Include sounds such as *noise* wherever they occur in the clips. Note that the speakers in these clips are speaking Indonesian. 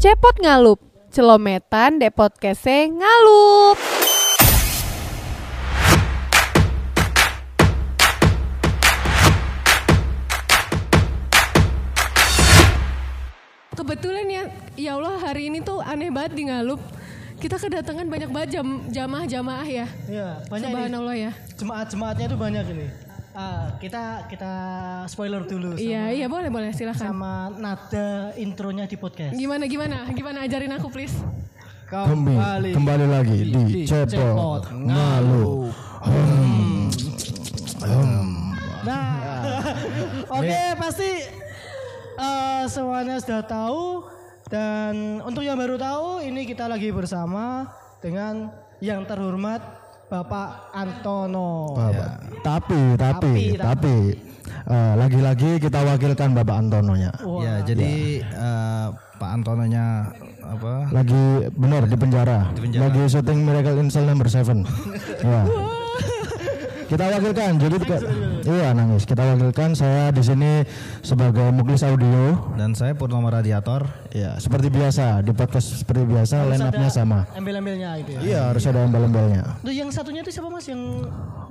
Cepot ngalup, celometan de podcastnya ngalup. Kebetulan ya, ya Allah hari ini tuh aneh banget di ngalup. Kita kedatangan banyak banget jam, jamaah-jamaah ya. Iya, banyak ini. Subhanallah ya. Jemaat-jemaatnya tuh banyak ini. Ah, kita kita spoiler dulu sama, Iya, iya boleh boleh silahkan. sama nada intronya di podcast. Gimana gimana? Gimana ajarin aku please. Kembali, kembali lagi di, Cepot Ngalu. Nah, *laughs* oke pasti eh, semuanya sudah tahu dan untuk yang baru tahu ini kita lagi bersama dengan yang terhormat Bapak Antono. Bapak. Tapi, tapi, Tapi, tapi, eh, lagi-lagi kita wakilkan Bapak Antononya. Wah, Ya, jadi eh, Pak Antononya apa? Lagi benar di penjara. Lagi syuting Miracle in Cell Number 7. *laughs* ya. Kita wakilkan. Jadi ke- iya nangis. Kita wakilkan saya di sini sebagai muklis audio. Dan saya Purnama Radiator. Ya, seperti biasa di podcast seperti biasa line up-nya sama. embel-embelnya itu ya. Iya, harus ada embel-embelnya. Tuh yang satunya itu siapa Mas yang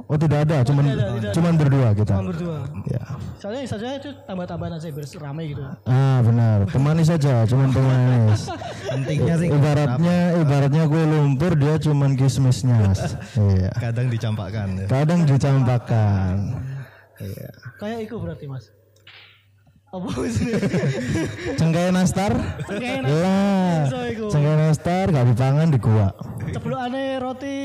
Oh, tidak ada, cuman cuman berdua kita. nomor dua? Ya. Soalnya satunya itu tambah-tambahan aja biar ramai gitu. Ah benar, temani saja, cuman pemanis. *laughs* Pentingnya sih Ibaratnya, ibaratnya kue lumpur dia cuman kismisnya. iya. kadang dicampakkan. ya. Kadang dicampakkan. Iya. Kayak itu berarti Mas. Apa *laughs* sih? Cengkeh nastar? Cengkeh iku. cengkeh nastar gak dipangan di gua. Ceblokane roti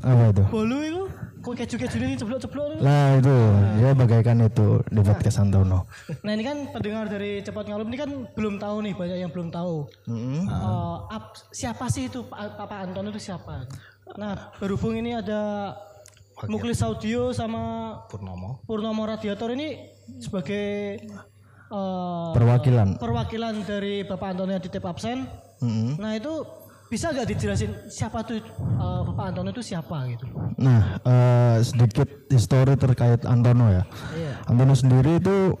Apa itu? bolu itu kok keju-keju ini ceblok-ceblok. Lah itu, dia bagaikan itu di podcast Santono. Nah ini kan pendengar dari Cepat Ngalum ini kan belum tahu nih banyak yang belum tahu. Eh, ap- siapa sih itu Papa Anton itu siapa? Nah berhubung ini ada Muklis Audio sama Purnomo. Purnomo Radiator ini sebagai eh, Perwakilan. perwakilan dari Bapak Anton yang titip absen. Mm-mm. Nah itu bisa nggak dijelasin siapa tuh eh, Bapak Anton itu siapa gitu? Nah, eh, sedikit histori terkait Antono ya. Iya. Antono sendiri itu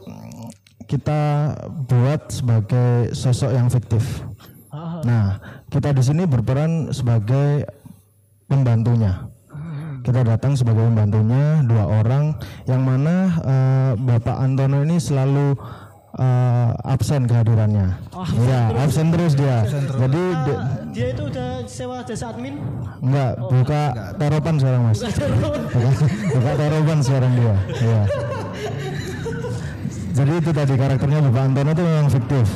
kita buat sebagai sosok yang fiktif. Ah, Nah, kita di sini berperan sebagai pembantunya. Kita datang sebagai pembantunya dua orang, yang mana eh, Bapak Antono ini selalu eh, absen kehadirannya. Iya, absen terus dia. Jadi de- dia itu udah sewa jasa admin. enggak buka teropan sekarang mas. buka, buka teropan sekarang dia. Iya. Jadi itu tadi karakternya Bapak Antono itu memang fiktif.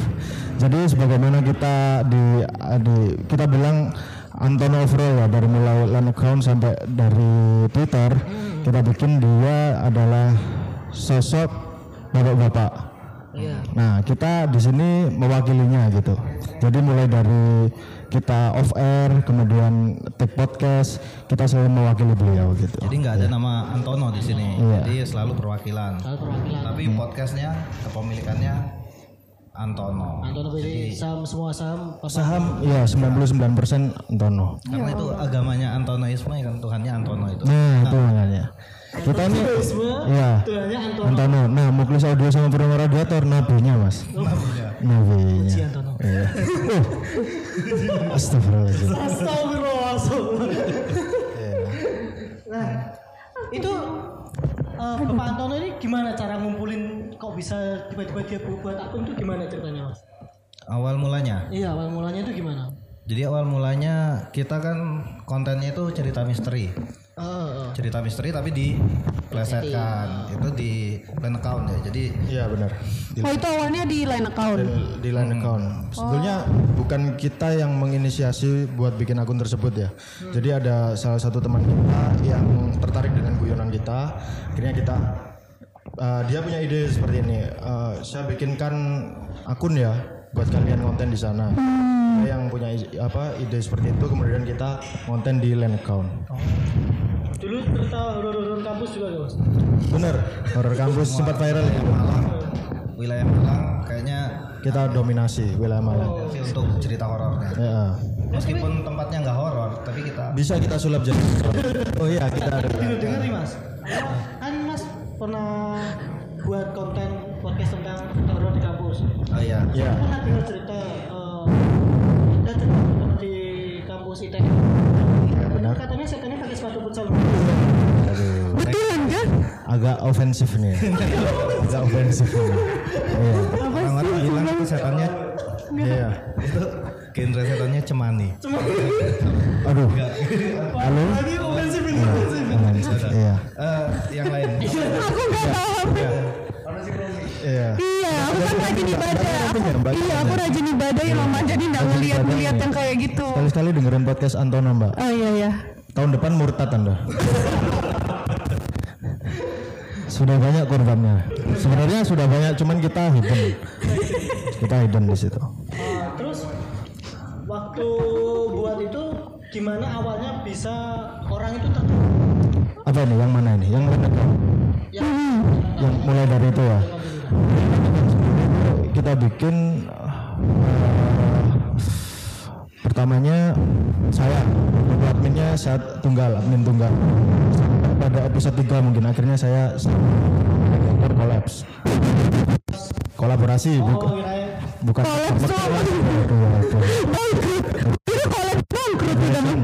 Jadi sebagaimana kita di, di kita bilang Antono overall ya dari mulai line account sampai dari Twitter kita bikin dia adalah sosok bapak-bapak. Nah kita di sini mewakilinya gitu. Jadi mulai dari kita off air, kemudian take podcast, kita selalu mewakili beliau gitu. Jadi nggak ada nama Antono di sini. Iya. Jadi selalu perwakilan. Tapi podcastnya kepemilikannya Antono. Anton pilih saham semua saham Saham ya 99% Antono. Karena itu agamanya Antonoisme kan Tuhannya Antono itu. Nah itu makanya. Kita ini ya Tuhannya Anton Antono. Nah Muklis Audio sama Purnama Radiator nabinya mas. Nabinya. Antono. Iya. Uh. Astagfirullahaladzim. Astagfirullahaladzim. Nah, itu eh, Bapak Antono ini gimana cara ngumpulin kok bisa tiba-tiba dia bu- buat akun itu gimana ceritanya mas? Awal mulanya. Iya awal mulanya itu gimana? Jadi awal mulanya kita kan kontennya itu cerita misteri. Eh, eh, Cerita misteri tapi diplesetkan. Itu di line account ya. Jadi Iya benar. Di, Oh itu awalnya di line account. di line account. Sebetulnya bukan kita yang menginisiasi buat bikin akun tersebut ya. Jadi ada salah satu teman kita yang tertarik dengan guyonan kita. Akhirnya kita uh, dia punya ide seperti ini. Uh, saya bikinkan akun ya buat kalian konten di sana. Dia yang punya apa ide seperti itu kemudian kita konten di line account. Dulu cerita horor-horor kampus juga ya mas? Bener. Horror kampus sempat viral ya. wilayah Malang kayaknya Kita dominasi wilayah Malang. sih untuk cerita horornya. Ya. Meskipun tempatnya nggak horor, tapi kita Bisa kita sulap jadi. Oh iya kita ada. Dengar nih mas, kan mas pernah buat konten podcast tentang horor di kampus. oh iya Ya. Pernah dengar cerita eh, anak ITN. Ya benar. Katanya setannya pakai sepatu futsal. Aduh. Betulan kan? Agak ofensif nih. Agak ofensif nih. Iya. Orang-orang bilang itu setannya Iya. itu genre setannya cemani. Aduh. Halo. Lagi ofensif ini. Ofensif. Iya. Eh, yang lain. Aku nggak paham. Iya. Iya, aku kan rajin ibadah. Iya, aku rajin ibadah ya Mama. Jadi nggak ngeliat ngeliat yang kayak gitu. Sekali-sekali dengerin podcast Antono, Mbak. Oh iya iya. Tahun depan murtad Anda. sudah banyak korbannya. Sebenarnya sudah banyak, cuman kita hidden. Kita hidden di situ. Ah, terus waktu buat itu gimana awalnya bisa orang itu tertarik? Apa ini? Yang mana ini? Yang mana? Yang Yang mulai dari itu ya. Kita bikin eh, pertamanya saya untuk adminnya saat tunggal admin tunggal pada episode 3 mungkin akhirnya saya kolaps kolaborasi bukan oh, kirain bukan Kolaps bangkrut udah.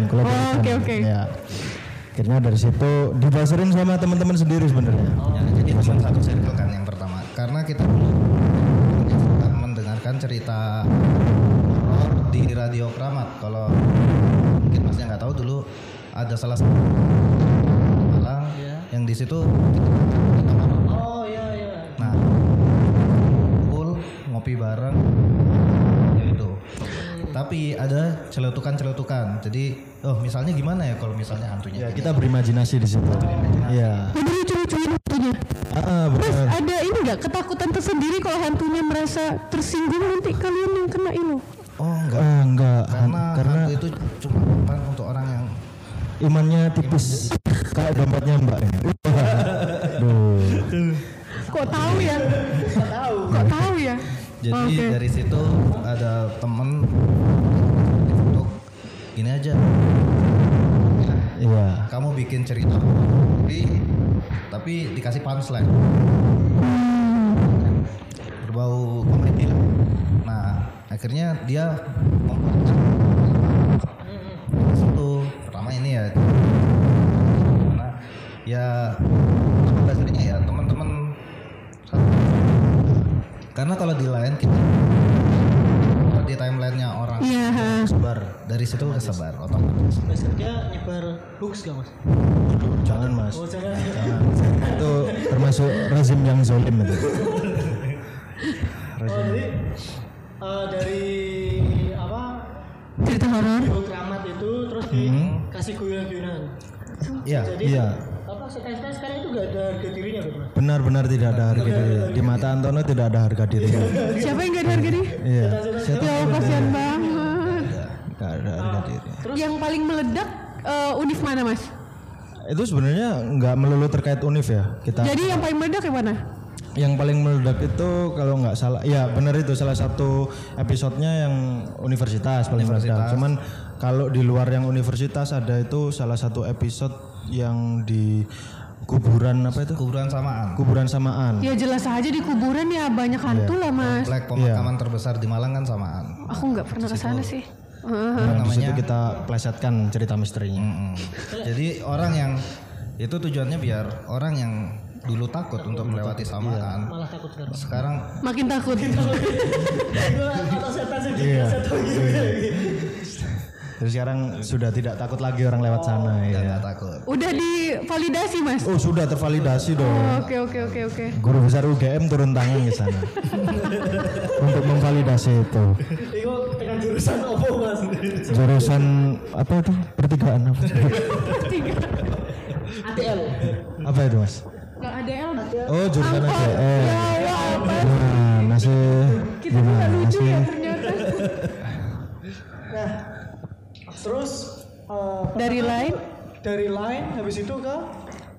Collaboration, Oh. Oke oke. Ya akhirnya dari situ dibasarin sama teman-teman sendiri sebenarnya Ya, jadi cuma satu circle kan yang pertama. Karena kita dulu akan mendengarkan cerita horor di radio Kramat. Kalau mungkin masnya nggak tahu dulu ada salah satu Malang yang di situ oh iya iya Nah, kumpul ngopi bareng. Tapi ada celetukan-celetukan. Jadi, oh misalnya gimana ya kalau misalnya hantunya? ya kita berimajinasi di situ ya Jadi lucu-lucuin hantunya. benar ada ini nggak ketakutan tersendiri kalau hantunya merasa tersinggung nanti kalian yang kena itu? Oh enggak. Ah, enggak Karena, karena hantu itu cuma umpan untuk orang yang imannya tipis kayak dompetnya mbak ini *laughs* Duh. Kok tahu ya? Kok tahu? Kok tahu ya? Jadi Oke. dari situ ada temen untuk ini aja. Iya kamu bikin cerita tapi tapi dikasih punchline. Berbau komedi lah. Nah akhirnya dia membuat itu pertama ini ya. Nah ya apa dasarnya ya teman-teman karena kalau di lain kita di timelinenya orang Iya. ha. sebar dari situ udah sebar otomatis. Mas kerja nyebar hoax gak mas? Jangan mas. Oh jangan itu termasuk rezim yang zolim itu. Oh jadi eh, dari apa? Cerita horor. itu terus dikasih guyon-guyonan iya jadi iya sekarang sekarang itu gak ada harga dirinya mas benar-benar tidak ada harga diri. Di mata Antono tidak ada harga diri. Siapa yang gak ada harga diri? iya. Ya kasihan banget. tidak ada harga diri. Yang paling meledak eh, univ mana mas? itu sebenarnya nggak melulu terkait univ ya. Kita Jadi yang paling meledak yang mana? yang paling meledak itu kalau nggak salah ya benar itu salah satu episodenya yang universitas paling meledak. Cuman kalau di luar yang universitas ada itu salah satu episode yang di kuburan apa itu? Kuburan samaan. Kuburan samaan. Ya jelas aja di kuburan ya banyak hantu lah mas. komplek pemakaman terbesar di Malang kan samaan. Aku nggak pernah ke sana sih. Heeh. Nah, situ kita plesetkan cerita misterinya. Mm. jadi orang yang itu tujuannya biar orang yang dulu takut untuk melewati samaan. malah takut sekarang sekarang Makin takut. atau setan sih Iya. Terus sekarang sudah tidak takut lagi orang lewat sana udah ya nggak takut. Udah divalidasi mas. oh sudah tervalidasi dong. Oke oke oke oke. guru besar UGM turun tangan ke sana. *laughs* Untuk memvalidasi itu. Itu dengan jurusan apa mas? Jurusan apa itu? Pertigaan apa? ATL apa itu mas? Gak ada L. oh jurusan ADL Ya Allah apa? nah masih Kita gimana lucu masih ya ternyata. nah terus eh, Dari lain. dari line habis itu ke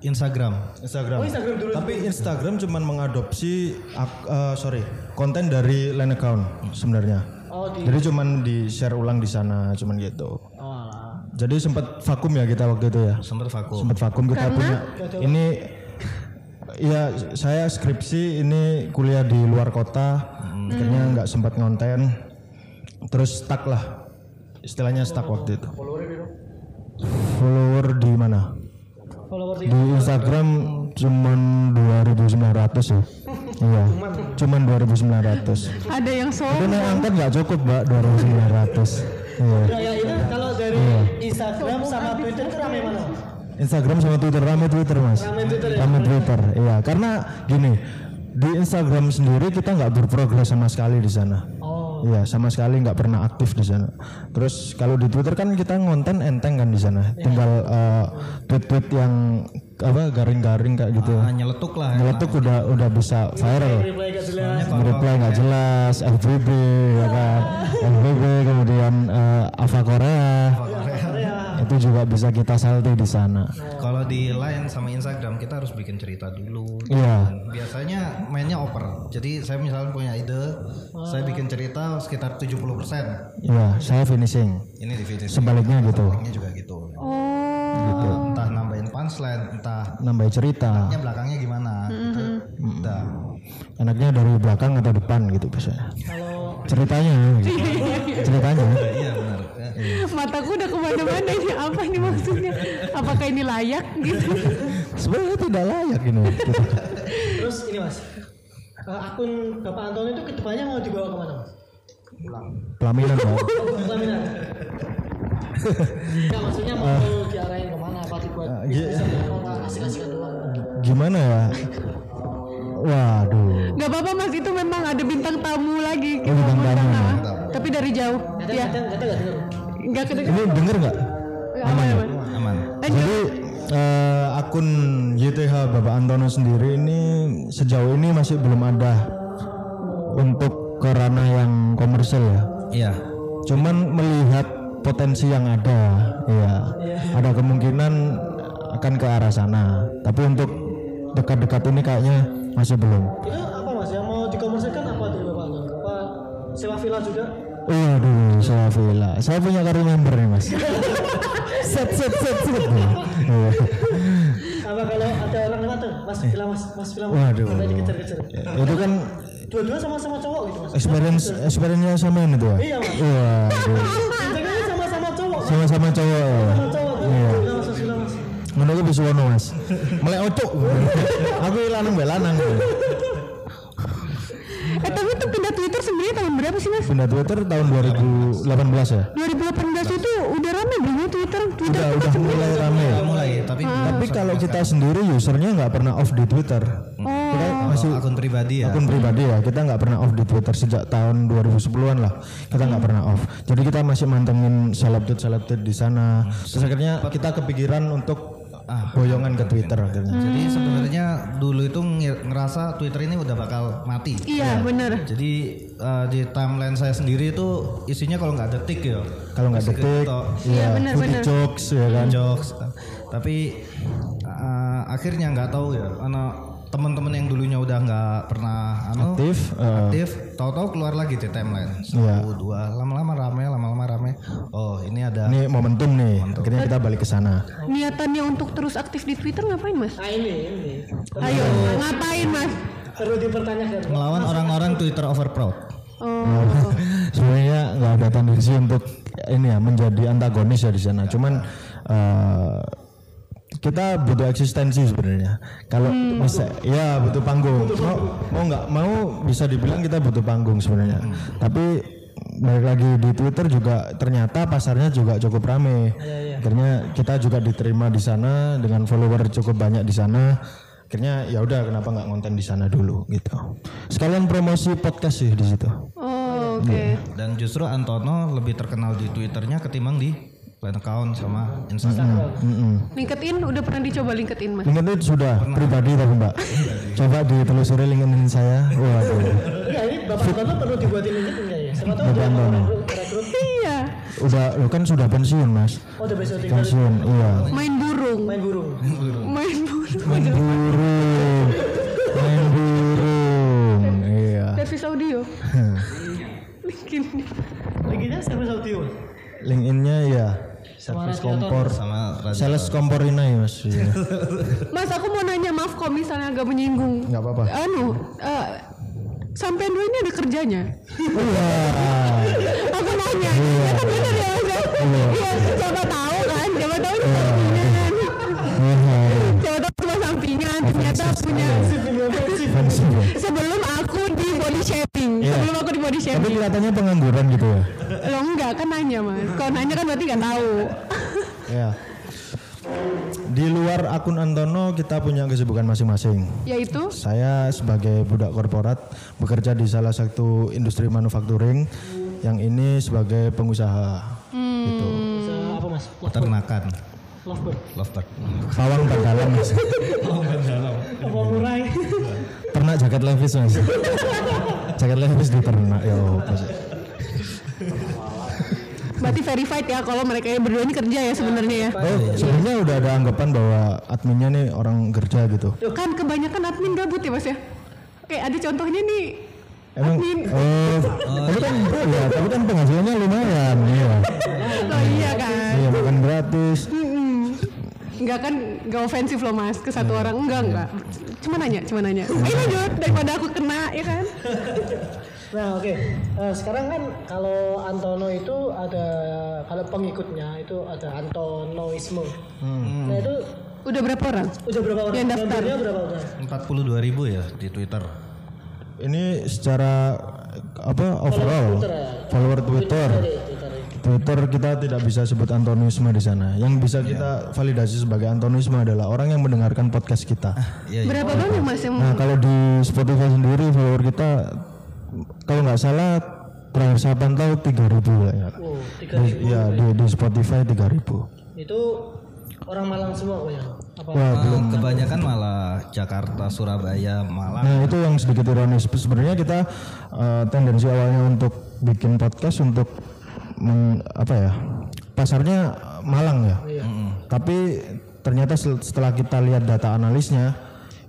Instagram Instagram. Oh, Instagram dulu. Tapi Instagram cuman mengadopsi eh, sorry konten dari line account sebenarnya. oh di Jadi cuman di share ulang di sana cuman gitu. oh alah. Jadi sempat vakum ya kita waktu itu ya. sempat vakum Sempat vakum kita Karena? punya ini ya saya skripsi ini kuliah di luar kota akhirnya nggak sempat ngonten terus stuck lah istilahnya stuck waktu itu. Follower di mana? Follower Di Instagram cuman 2900 ya. *laughs* Iya. Cuman 2900. Ada yang Itu sombong. naik angkat nggak cukup, Mbak, 2900. Iya. Ya itu kalau dari Instagram sama Twitter itu rame mana? Instagram sama Twitter rame Twitter mas Rame Twitter ya? rame Twitter iya karena gini di Instagram sendiri kita nggak berprogres sama sekali di sana. Iya sama sekali nggak pernah aktif di sana. Terus kalau di Twitter kan kita ngonten enteng kan di sana. Iya. tinggal eh, tweet-tweet yang apa garing-garing kayak gitu. Ah, nyeletuk lah. nyeletuk udah udah bisa viral. Reply nggak jelas. FBB ya kan? *laughs* FBB kemudian eh, Ava Korea itu juga bisa kita salty di sana Kalau di Line sama Instagram kita harus bikin cerita dulu. Iya. Dan biasanya mainnya oper. Jadi saya misalnya punya ide, saya bikin cerita sekitar 70%. Iya, saya finishing. Ini di video Sebaliknya gitu. Sebaliknya juga gitu. Oh. Entah nambahin punchline, entah Nambah cerita. nya belakangnya gimana gitu. Udah. Enaknya dari belakang atau depan gitu biasanya. Kalau Ceritanya. gitu. *laughs* Ceritanya. Iya Mataku udah ke mana-mana ini apa ini maksudnya? Apakah ini layak gitu? Sebenarnya tidak layak ini. Gitu. terus ini mas, eh, akun Bapak Anton itu ke depannya mau dibawa ke mana mas? Pelaminan, Pak. Oh, pelaminan. Enggak maksudnya mau diarahin ke mana? Apa dibuat Eh, apa? asik-asikan doang? Gimana ya? Waduh. Gak apa-apa mas itu memang ada bintang tamu lagi. Oh, bintang mau tamu. Tapi dari jauh. Ya. Gak denger. Nggak kedengeran. Ini denger nggak? Aman, aman. aman. Jadi eh, akun YTH Bapak Antono sendiri ini sejauh ini masih belum ada untuk ke ranah yang komersil ya. Iya. Cuman melihat potensi yang ada, ya ada kemungkinan akan ke arah sana. Tapi untuk dekat-dekat ini kayaknya masih belum. Itu apa mas? Yang mau dikomersilkan apa tuh Bapak? Apa sewa villa juga? Waduh, saya villa. Saya punya kartu member nih mas. *laughs* set set set set. Iya. Apa kalau ada orang lewat tuh, mas villa mas, mas mas. Waduh. Dikejar-kejar. Itu kan Dua-dua sama-sama cowok gitu mas. experience experience-nya sama ini tuh. Iya, Mas. Waduh. Sama-sama cowok. Mas. Sama-sama cowok. Sama cowok. Iya. Mas. Menurutku mas. Melek ocok. *laughs* Aku lanang mbak lanang. Eh tapi itu pindah Twitter sebenarnya tahun berapa sih mas? Pindah Twitter tahun 2018 ya. 2018 itu udah rame belum Twitter? Twitter Udah udah mulai rame. Udah mulai, tapi Tapi kalau kita sendiri usernya nggak pernah off di Twitter. Kita masih akun pribadi ya. akun pribadi ya. Kita nggak pernah off di Twitter sejak tahun 2010-an lah. Kita nggak pernah off. Jadi kita masih mantengin seleb-tweet seleb-tweet di sana. Terus akhirnya kita kepikiran untuk ah, boyongan ke Twitter akhirnya. Jadi sebenarnya dulu itu ngerasa Twitter ini udah bakal mati. Iya benar. Jadi eh, di timeline saya sendiri itu isinya kalau nggak detik ya. Kalau nggak detik, Iya, ya, benar, putih benar. jokes ya kan. jokes. Tapi eh, akhirnya nggak tahu ya, karena teman-teman yang dulunya udah nggak pernah anu, Aktif, eh, aktif, tahu-tahu keluar lagi di timeline. Satu, Iya. dua, lama-lama rame, lama-lama rame. Oh ini ada. Ini momentum nih. Akhirnya kita balik ke sana. Niatannya untuk terus aktif di Twitter ngapain mas? Nah ini, ini. Ayo ngapain mas? Perlu dipertanyakan. Ngelawan orang-orang Twitter overproud. Oh. *laughs* sebenarnya nggak ada tendensi untuk ini ya menjadi antagonis ya di sana cuman eh, kita butuh eksistensi sebenarnya. Kalau bisa ya butuh panggung. Mau mau nggak mau bisa dibilang kita butuh panggung sebenarnya. Tapi balik lagi di Twitter juga ternyata pasarnya juga cukup rame. Akhirnya kita juga diterima di sana dengan follower cukup banyak di sana. Akhirnya ya udah kenapa nggak konten di sana dulu gitu. Sekalian promosi podcast sih di situ. Oh, oke. Dan justru Antono lebih terkenal di Twitternya ketimbang di line account sama Instagram. LinkedIn udah pernah dicoba LinkedIn mas? LinkedIn sudah pribadi tapi mbak coba ditelusuri LinkedIn saya waduh Enggak, ini Bapak Anton perlu dibuatin LinkedIn ya? Siapa tahu dia mau rekrut-. Iya. udah lo kan sudah pensiun mas Oh udah tinggal pensiun iya Main burung. main burung. Main burung. main burung main burung iya Servis audio. *laughs* LinkedIn. Linknya service audio. LinkedIn-nya ya service kompor. Sama sales kompor ini ya mas *laughs* iya. mas aku mau nanya maaf kok misalnya agak menyinggung. Nggak apa-apa. Anu uh, sampai dulu ini ada kerjanya? Iya. Aku nanya. Iya. ya kan bener ya iya. iya. Siapa tahu kan siapa tahu iya. itu sampingan. Siapa tahu cuma sampingan ternyata punya ya. sebelum aku di body shaping Mas? Tapi shaming. kelihatannya pengangguran gitu ya. Lo enggak kan nanya mas. Kalau nanya kan berarti nggak tahu. Ya. Di luar akun Antono kita punya kesibukan masing-masing. Yaitu Saya sebagai budak korporat bekerja di salah satu industri manufacturing yang ini sebagai pengusaha. Gitu. Bisa apa mas? Peternakan. Lovebird. Lovebird. Pawang badalang mas. *laughs* Apa murai? Ternak jaket levis mas. jaket levis di ternak ya berarti verified ya kalau mereka berdua ini kerja ya sebenarnya ya. Oh, sebenarnya udah ada anggapan bahwa adminnya nih orang kerja gitu. Kan kebanyakan admin gabut ya mas ya. Kayak ada contohnya nih Emang admin. oh, tapi kan ya, tapi kan penghasilannya lumayan, iya. Oh iya kan. Iya, makan gratis. Enggak kan enggak ofensif loh mas ke satu Iya. orang enggak enggak. Cuma nanya, cuma nanya. Ayo lanjut daripada aku kena ya kan. *laughs* Nah oke, Eh, sekarang kan kalau Antono itu ada kalau pengikutnya itu ada Antonoisme. Nah itu Udah berapa orang? udah berapa orang? Yang daftar. Berapa udah? 42 ribu ya di Twitter. Ini secara apa overall Twitter ya? follower Twitter. Twitter ya. Twitter kita tidak bisa sebut antonisme di sana. Yang bisa kita validasi sebagai antonisme adalah orang yang mendengarkan podcast kita. Iya, iya. Berapa banyak mas yang Nah, kalau di Spotify sendiri follower kita kalau nggak salah terakhir saya pantau 3000 lah ya. Oh, tiga Di- Iya, di, di Spotify 3000. itu orang Malang semua kok ya? Apa? Wah, Eh, kebanyakan malah Jakarta, Surabaya, Malang. Nah itu yang sedikit ironis. Sebenarnya kita eh, tendensi awalnya untuk bikin podcast untuk meng- apa ya pasarnya Malang ya. Tapi ternyata setelah kita lihat data analisnya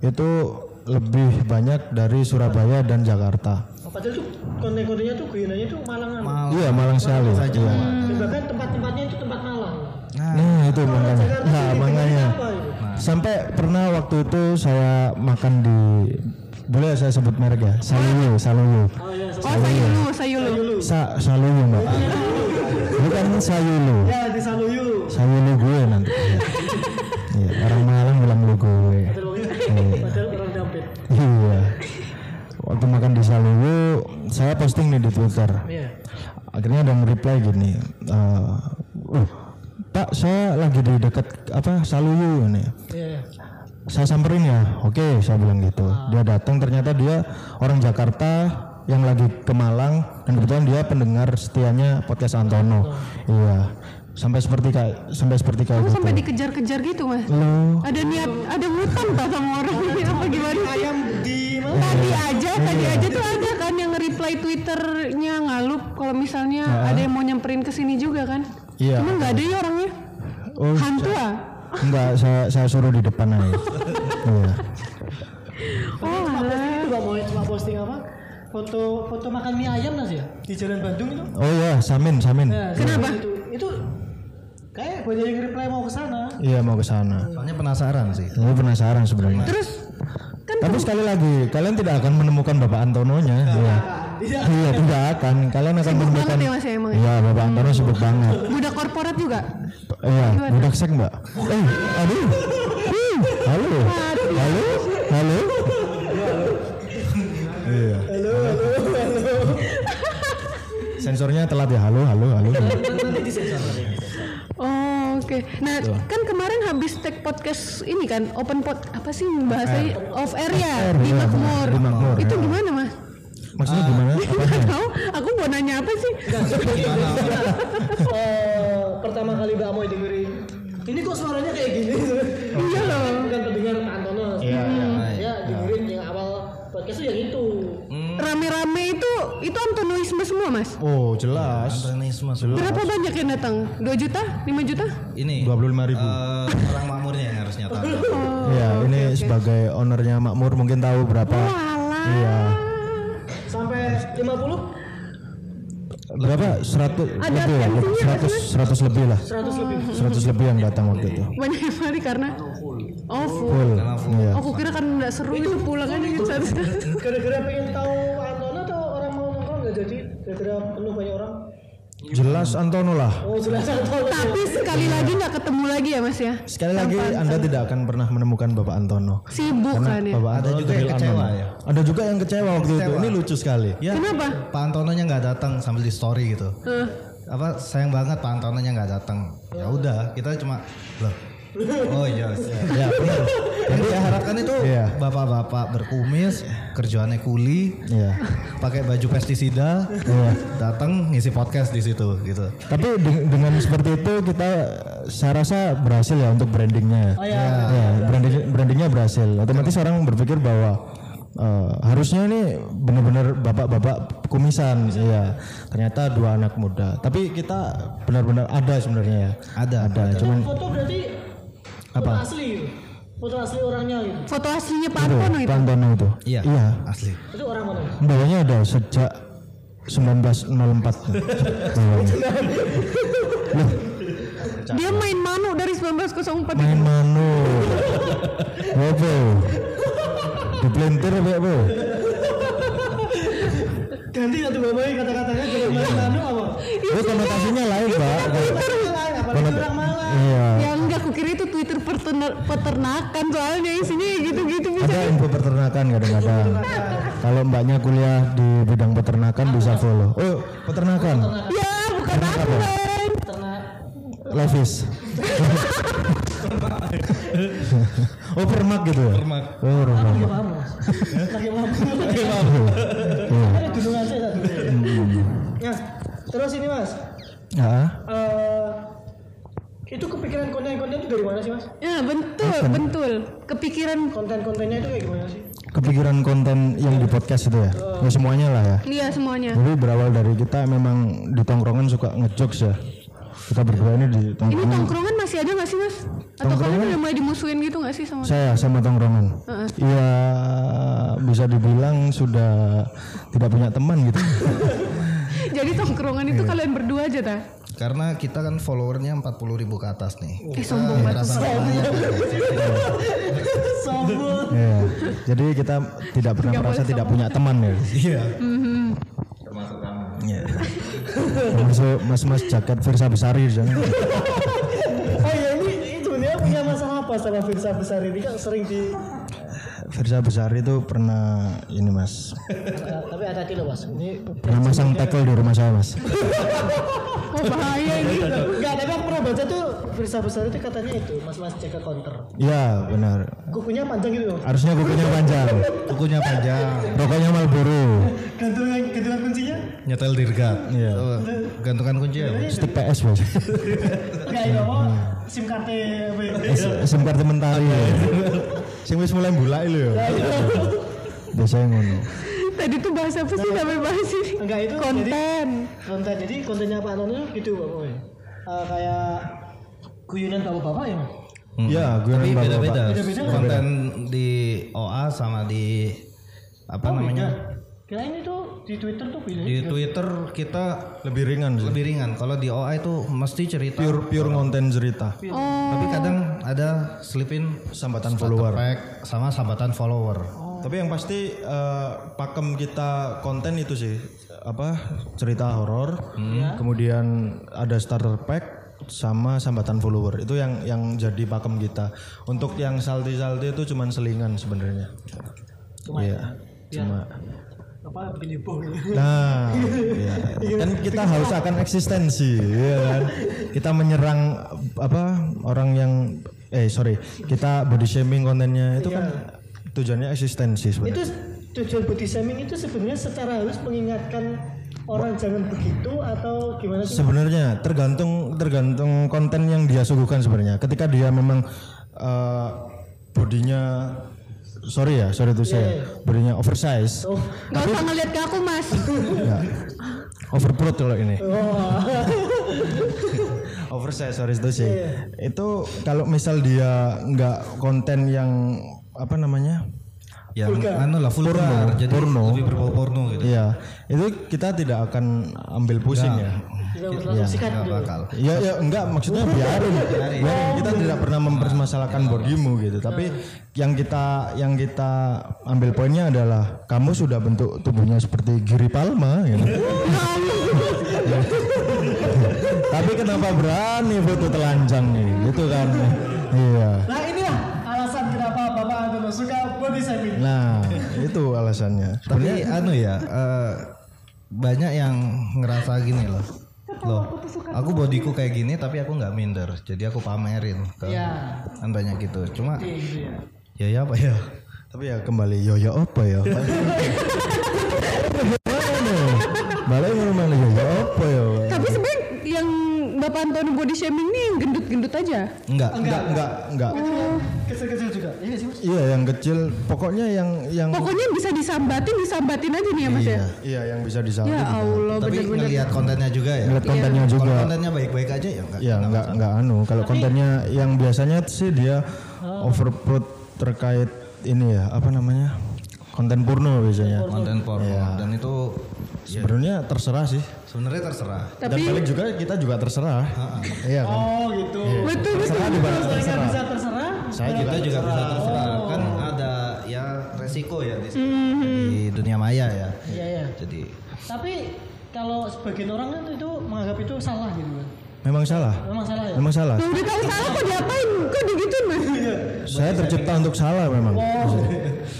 itu lebih banyak dari Surabaya dan Jakarta. Oh, Padahal tuh konten-kontennya tuh guyonannya tuh Malangan. Malang. Iya Malang sekali. Iya. Dan bahkan tempat-tempatnya itu tempat Malang. Nah itu makanya. Nah makanya. Apa itu? Sampai pernah waktu itu saya makan di boleh saya sebut merek ya? Saluyu Saluyu Oh iya, Oh sayulu, sayulu. Sa Saluyu mbak. Bukan Sayulu. Ya di Saluyu. Sayulu gue nanti. Iya, orang Malang bilang lu gue. Dampit. iya. waktu makan di Saluyu saya posting nih di Twitter. Iya. akhirnya ada yang reply gini eh, uh, Pak saya lagi di dekat apa Saluyu ini. Iya. Saya samperin ya oke saya bilang gitu dia datang ternyata dia orang Jakarta yang lagi ke Malang dan kebetulan dia pendengar setianya podcast Antono iya sampai seperti kayak sampai seperti kayak Kamu gitu sampai dikejar-kejar gitu mas? lo Ada niat, ada mutan tak sama orang ini apa gimana? Ayam di? Tadi aja, tadi Iya. aja tuh ada kan yang reply twitternya ngalup kalau misalnya ada yang mau nyamperin ke sini juga kan? iya Cuma nggak ada ya orangnya. oh Hantu ah? Enggak saya saya suruh di depan aja iya Oh. Itu gak mau cuma posting apa? Foto foto makan mie ayam nasi ya di Jalan Bandung itu. oh iya Samin Samin Nah, Kenapa? Itu, itu kayak banyak yang reply mau ke sana. iya mau ke sana Soalnya penasaran sih. saya penasaran sebenarnya Terus kan tapi sekali lagi kalian tidak akan menemukan Bapak Antononya iya iya tidak akan kalian akan sibuk banget ya mas ya emang. ya? Iya, Bapak Antono sibuk banget. Budak korporat juga. Iya, budak sek mbak. Eh, aduh. Hmm, Halo. Halo. Halo. Iya. Halo, halo, Sensornya telat ya. Halo, halo, halo. Oh, oke. Nah, kan kemarin habis take podcast ini kan open pod apa sih bahasanya off air ya di iya, Makmur. di Makmur, Itu ya. gimana mas? Maksudnya gimana? *laughs* Nggak Apanya? tahu. Aku mau nanya apa sih? *laughs* Eh, pertama kali Mbak Amoy dengerin. Ini kok suaranya kayak gini? *laughs* Iya loh. Bukan pendengar Pak Antono. Iya, iya. Ya dengerin yang awal podcast itu yang itu. Rame-rame itu itu Antonoisme semua mas. Oh, jelas. Antonisme semua. Berapa banyak yang datang? 2 juta? 5 juta? Ini 25 ribu. eh, orang makmurnya yang harusnya tahu. Iya, ini sebagai ownernya Makmur mungkin tahu berapa. Walah. Iya. Sampai 50 Berapa? 100 Ada lebih ya? tensinya 100 100 lebih lah. 100 lebih. 100 lebih yang datang waktu itu. Banyak yang balik karena Oh full. Full. Iya. Aku kira kan nggak seru itu pulang aja gitu. Gara-gara pengen tahu Antono atau orang mau nongkrong nggak jadi? Gara-gara penuh banyak orang. Jelas Antono lah. Oh jelas Antono. Tapi sekali lagi nggak ketemu lagi ya Mas ya. Sekali lagi Anda tidak akan pernah menemukan Bapak Antono. Sibuk kan ya. Bapak Ada Antono juga yang kecewa unknown. ya. Ada juga yang kecewa waktu itu. Ini lucu sekali. Ya, Kenapa? Pak Antononya nggak datang sambil di story gitu. Eh, Apa sayang banget Pak Antononya nggak datang. Ya udah, kita cuma loh. Oh iya, ya benar. Yang kita harapkan itu Iya. bapak-bapak berkumis, kerjaannya kuli, Iya. pakai baju pestisida, datang ngisi podcast di situ gitu. Tapi de- dengan seperti itu kita saya rasa berhasil ya untuk brandingnya. Oh, iya. Ya, branding brandingnya berhasil. Otomatis orang berpikir bahwa eh, harusnya ini benar-benar bapak-bapak kumisan, ya. Ternyata dua anak muda. Tapi kita benar-benar ada sebenarnya ya. Ada, Ada. Cuman Foto berarti foto Apa? asli. Foto asli orangnya gitu. foto aslinya Pak itu Antono itu. Pak Antono itu. Iya, Iya. asli. Itu orang mana? Bawahnya ada sejak 1904. Bawahnya. Dia main manu dari 1904 Main manu. Apa? Diplintir apa apa? Ganti satu bapak kata-katanya jadi main manu apa? Oh konotasinya lain pak. Apa Konot- orang malah? Iya. Ya enggak, kukira itu Twitter peterna- peternakan soalnya isinya gitu-gitu bisa. Ada info peternakan kadang-kadang. Kalau mbaknya kuliah di bidang peternakan bisa follow. Oh peternakan. Ya, bukan aku. Levis. *laughs* oh permak gitu ya? Permak. Oh permak. Lagi paham mas. Lagi paham. Lagi paham. Ada gunungan saya satu. Nah, terus ini mas. Ya. Kepikiran konten-konten itu dari mana sih mas? Ya, betul, betul. Kepikiran Konten-kontennya itu kayak gimana sih? Kepikiran konten yang di podcast itu ya? Ya semuanya lah ya. dia semuanya. Jadi berawal dari kita memang di tongkrongan suka ngejokes ya. Kita berdua ini di Ini tongkrongan. tongkrongan masih ada nggak sih, Mas? Atau kalian udah mulai dimusuhin gitu nggak sih sama Saya sama tongkrongan. Iya bisa dibilang sudah tidak punya teman gitu. *laughs* Jadi tongkrongan itu kalian berdua aja ta? Karena kita kan followernya 40 ribu ke atas nih. Eh sombong banget. Sombong. Iya. Jadi kita tidak pernah merasa tidak punya teman ya. Iya. Iya. Termasuk mas-mas jaket Firsa Besari di sana. Oh iya ini itu sebenarnya punya masalah apa sama Firsa besar ini kan sering di Firsa Besari itu pernah ini mas, Eh, tapi ada loh mas ini pernah masang tackle di rumah saya mas. *laughs* Oh bahaya ini. Enggak, tapi aku pernah baca tuh Firsa besar itu katanya itu mas-mas jaga counter Iya benar. kukunya panjang gitu loh Harusnya kukunya panjang, *laughs* Kukunya panjang, rokoknya Marlboro, gantungan gantungan kuncinya nyetel dirgat. Iya. Gantungan kunci ya. Stick PS mas. enggak ya apa sim ya? S- SIM kartu mentari. ya. Sing wis mulai bulai lho ya. Biasanya ngono. Tadi tuh bahas apa sih sampai bahas ini? enggak itu jadi Konten. konten jadi kontennya Pak Nono gitu pokoknya Eh, kayak guyonan bapak-bapak ya? Iya, gue Tapi nembak beda-beda. bapak. Beda-beda. Konten di OA sama di apa namanya? kira ini tuh di Twitter tuh beda Di Twitter kita Lebih ringan sih. lebih ringan. Kalau di OA itu mesti cerita. Pure pure konten cerita. Tapi kadang ada selipin Sambatan follower. pack sama sambatan follower. Tapi yang pasti eh, pakem kita konten itu sih apa cerita horor, kemudian ada starter pack sama sambatan follower itu yang yang jadi pakem kita. Untuk yang salty-salty itu cuman selingan sebenarnya. Iya. Cuma apa bikin heboh Nah, iya. kan kita haus akan eksistensi, ya kan? Kita menyerang apa orang yang eh sorry, kita body shaming kontennya itu kan tujuannya eksistensi itu sebenarnya. tujuan body shaming itu sebenarnya secara halus mengingatkan orang jangan begitu atau gimana sih Sebenarnya tergantung tergantung konten yang dia suguhkan sebenarnya. Ketika dia memang eh, bodinya sorry ya, sorry itu saya bodinya oversize, oh Gak usah ngeliat ke aku mas. ya, overproof kalau ini. *laughs* oversize sorry itu sih. Itu kalau misal dia nggak konten yang apa namanya? Yang anu lah vulgar, jadi porno. lebih berbau porno gitu. Iya, itu kita tidak akan ambil pusing ya. Langsung gitu bakal. Ya ya enggak maksudnya biarin. biarin. Kita tidak pernah mempermasalahkan bodimu gitu. Tapi yang kita yang kita ambil poinnya adalah kamu sudah bentuk tubuhnya seperti Giri Palma gitu. *laughs* Tapi kenapa berani foto telanjang nih? Gitu kan. Iya. Nah inilah alasan kenapa Bapak Antono suka body shaming. Nah, itu alasannya. Tapi anu ya, eh, banyak yang ngerasa gini loh. Loh, aku bodiku kayak gini tapi aku nggak minder. Jadi aku pamerin ke Ya. kan banyak gitu. Cuma Gitu ya. ya ya apa ya? Tapi ya kembali yo yo apa ya? *laughs* Balik mana yo yo apa ya? Yang Bapak Antono body shaming ini yang gendut-gendut aja. Enggak. Enggak, enggak, enggak. Kecil-kecil juga. Iya sih mas. Iya, yang kecil. Pokoknya yang yang Pokoknya bisa disambatin, disambatin aja nih ya Mas ya. Iya. iya yang bisa disalin. Ya Allah, Tapi bener-bener. ngelihat kontennya juga ya. Ngeliat kontennya Kalau juga. kontennya baik-baik aja ya enggak. Ya enggak enggak anu. Kalau kontennya yang biasanya sih dia overprod terkait ini ya apa namanya konten porno biasanya. Konten porno Iya. dan itu ya, Sebenarnya terserah sih. Sebenarnya terserah. Dan Tapi balik juga kita juga terserah. Iya kan. Oh gitu. betul betul. Terserah balik Mereka terserah. bisa terserah. Saya Kita juga juga bisa terserah. Kan ada ya resiko ya di, di dunia maya ya. Iya iya. Jadi Tapi kalau sebagian orang kan itu menganggap itu salah gitu kan. memang salah. Memang salah ya. Memang salah. Udah tahu salah kok diapain? Kok digituin Mas? Saya tercipta untuk salah memang. Oh,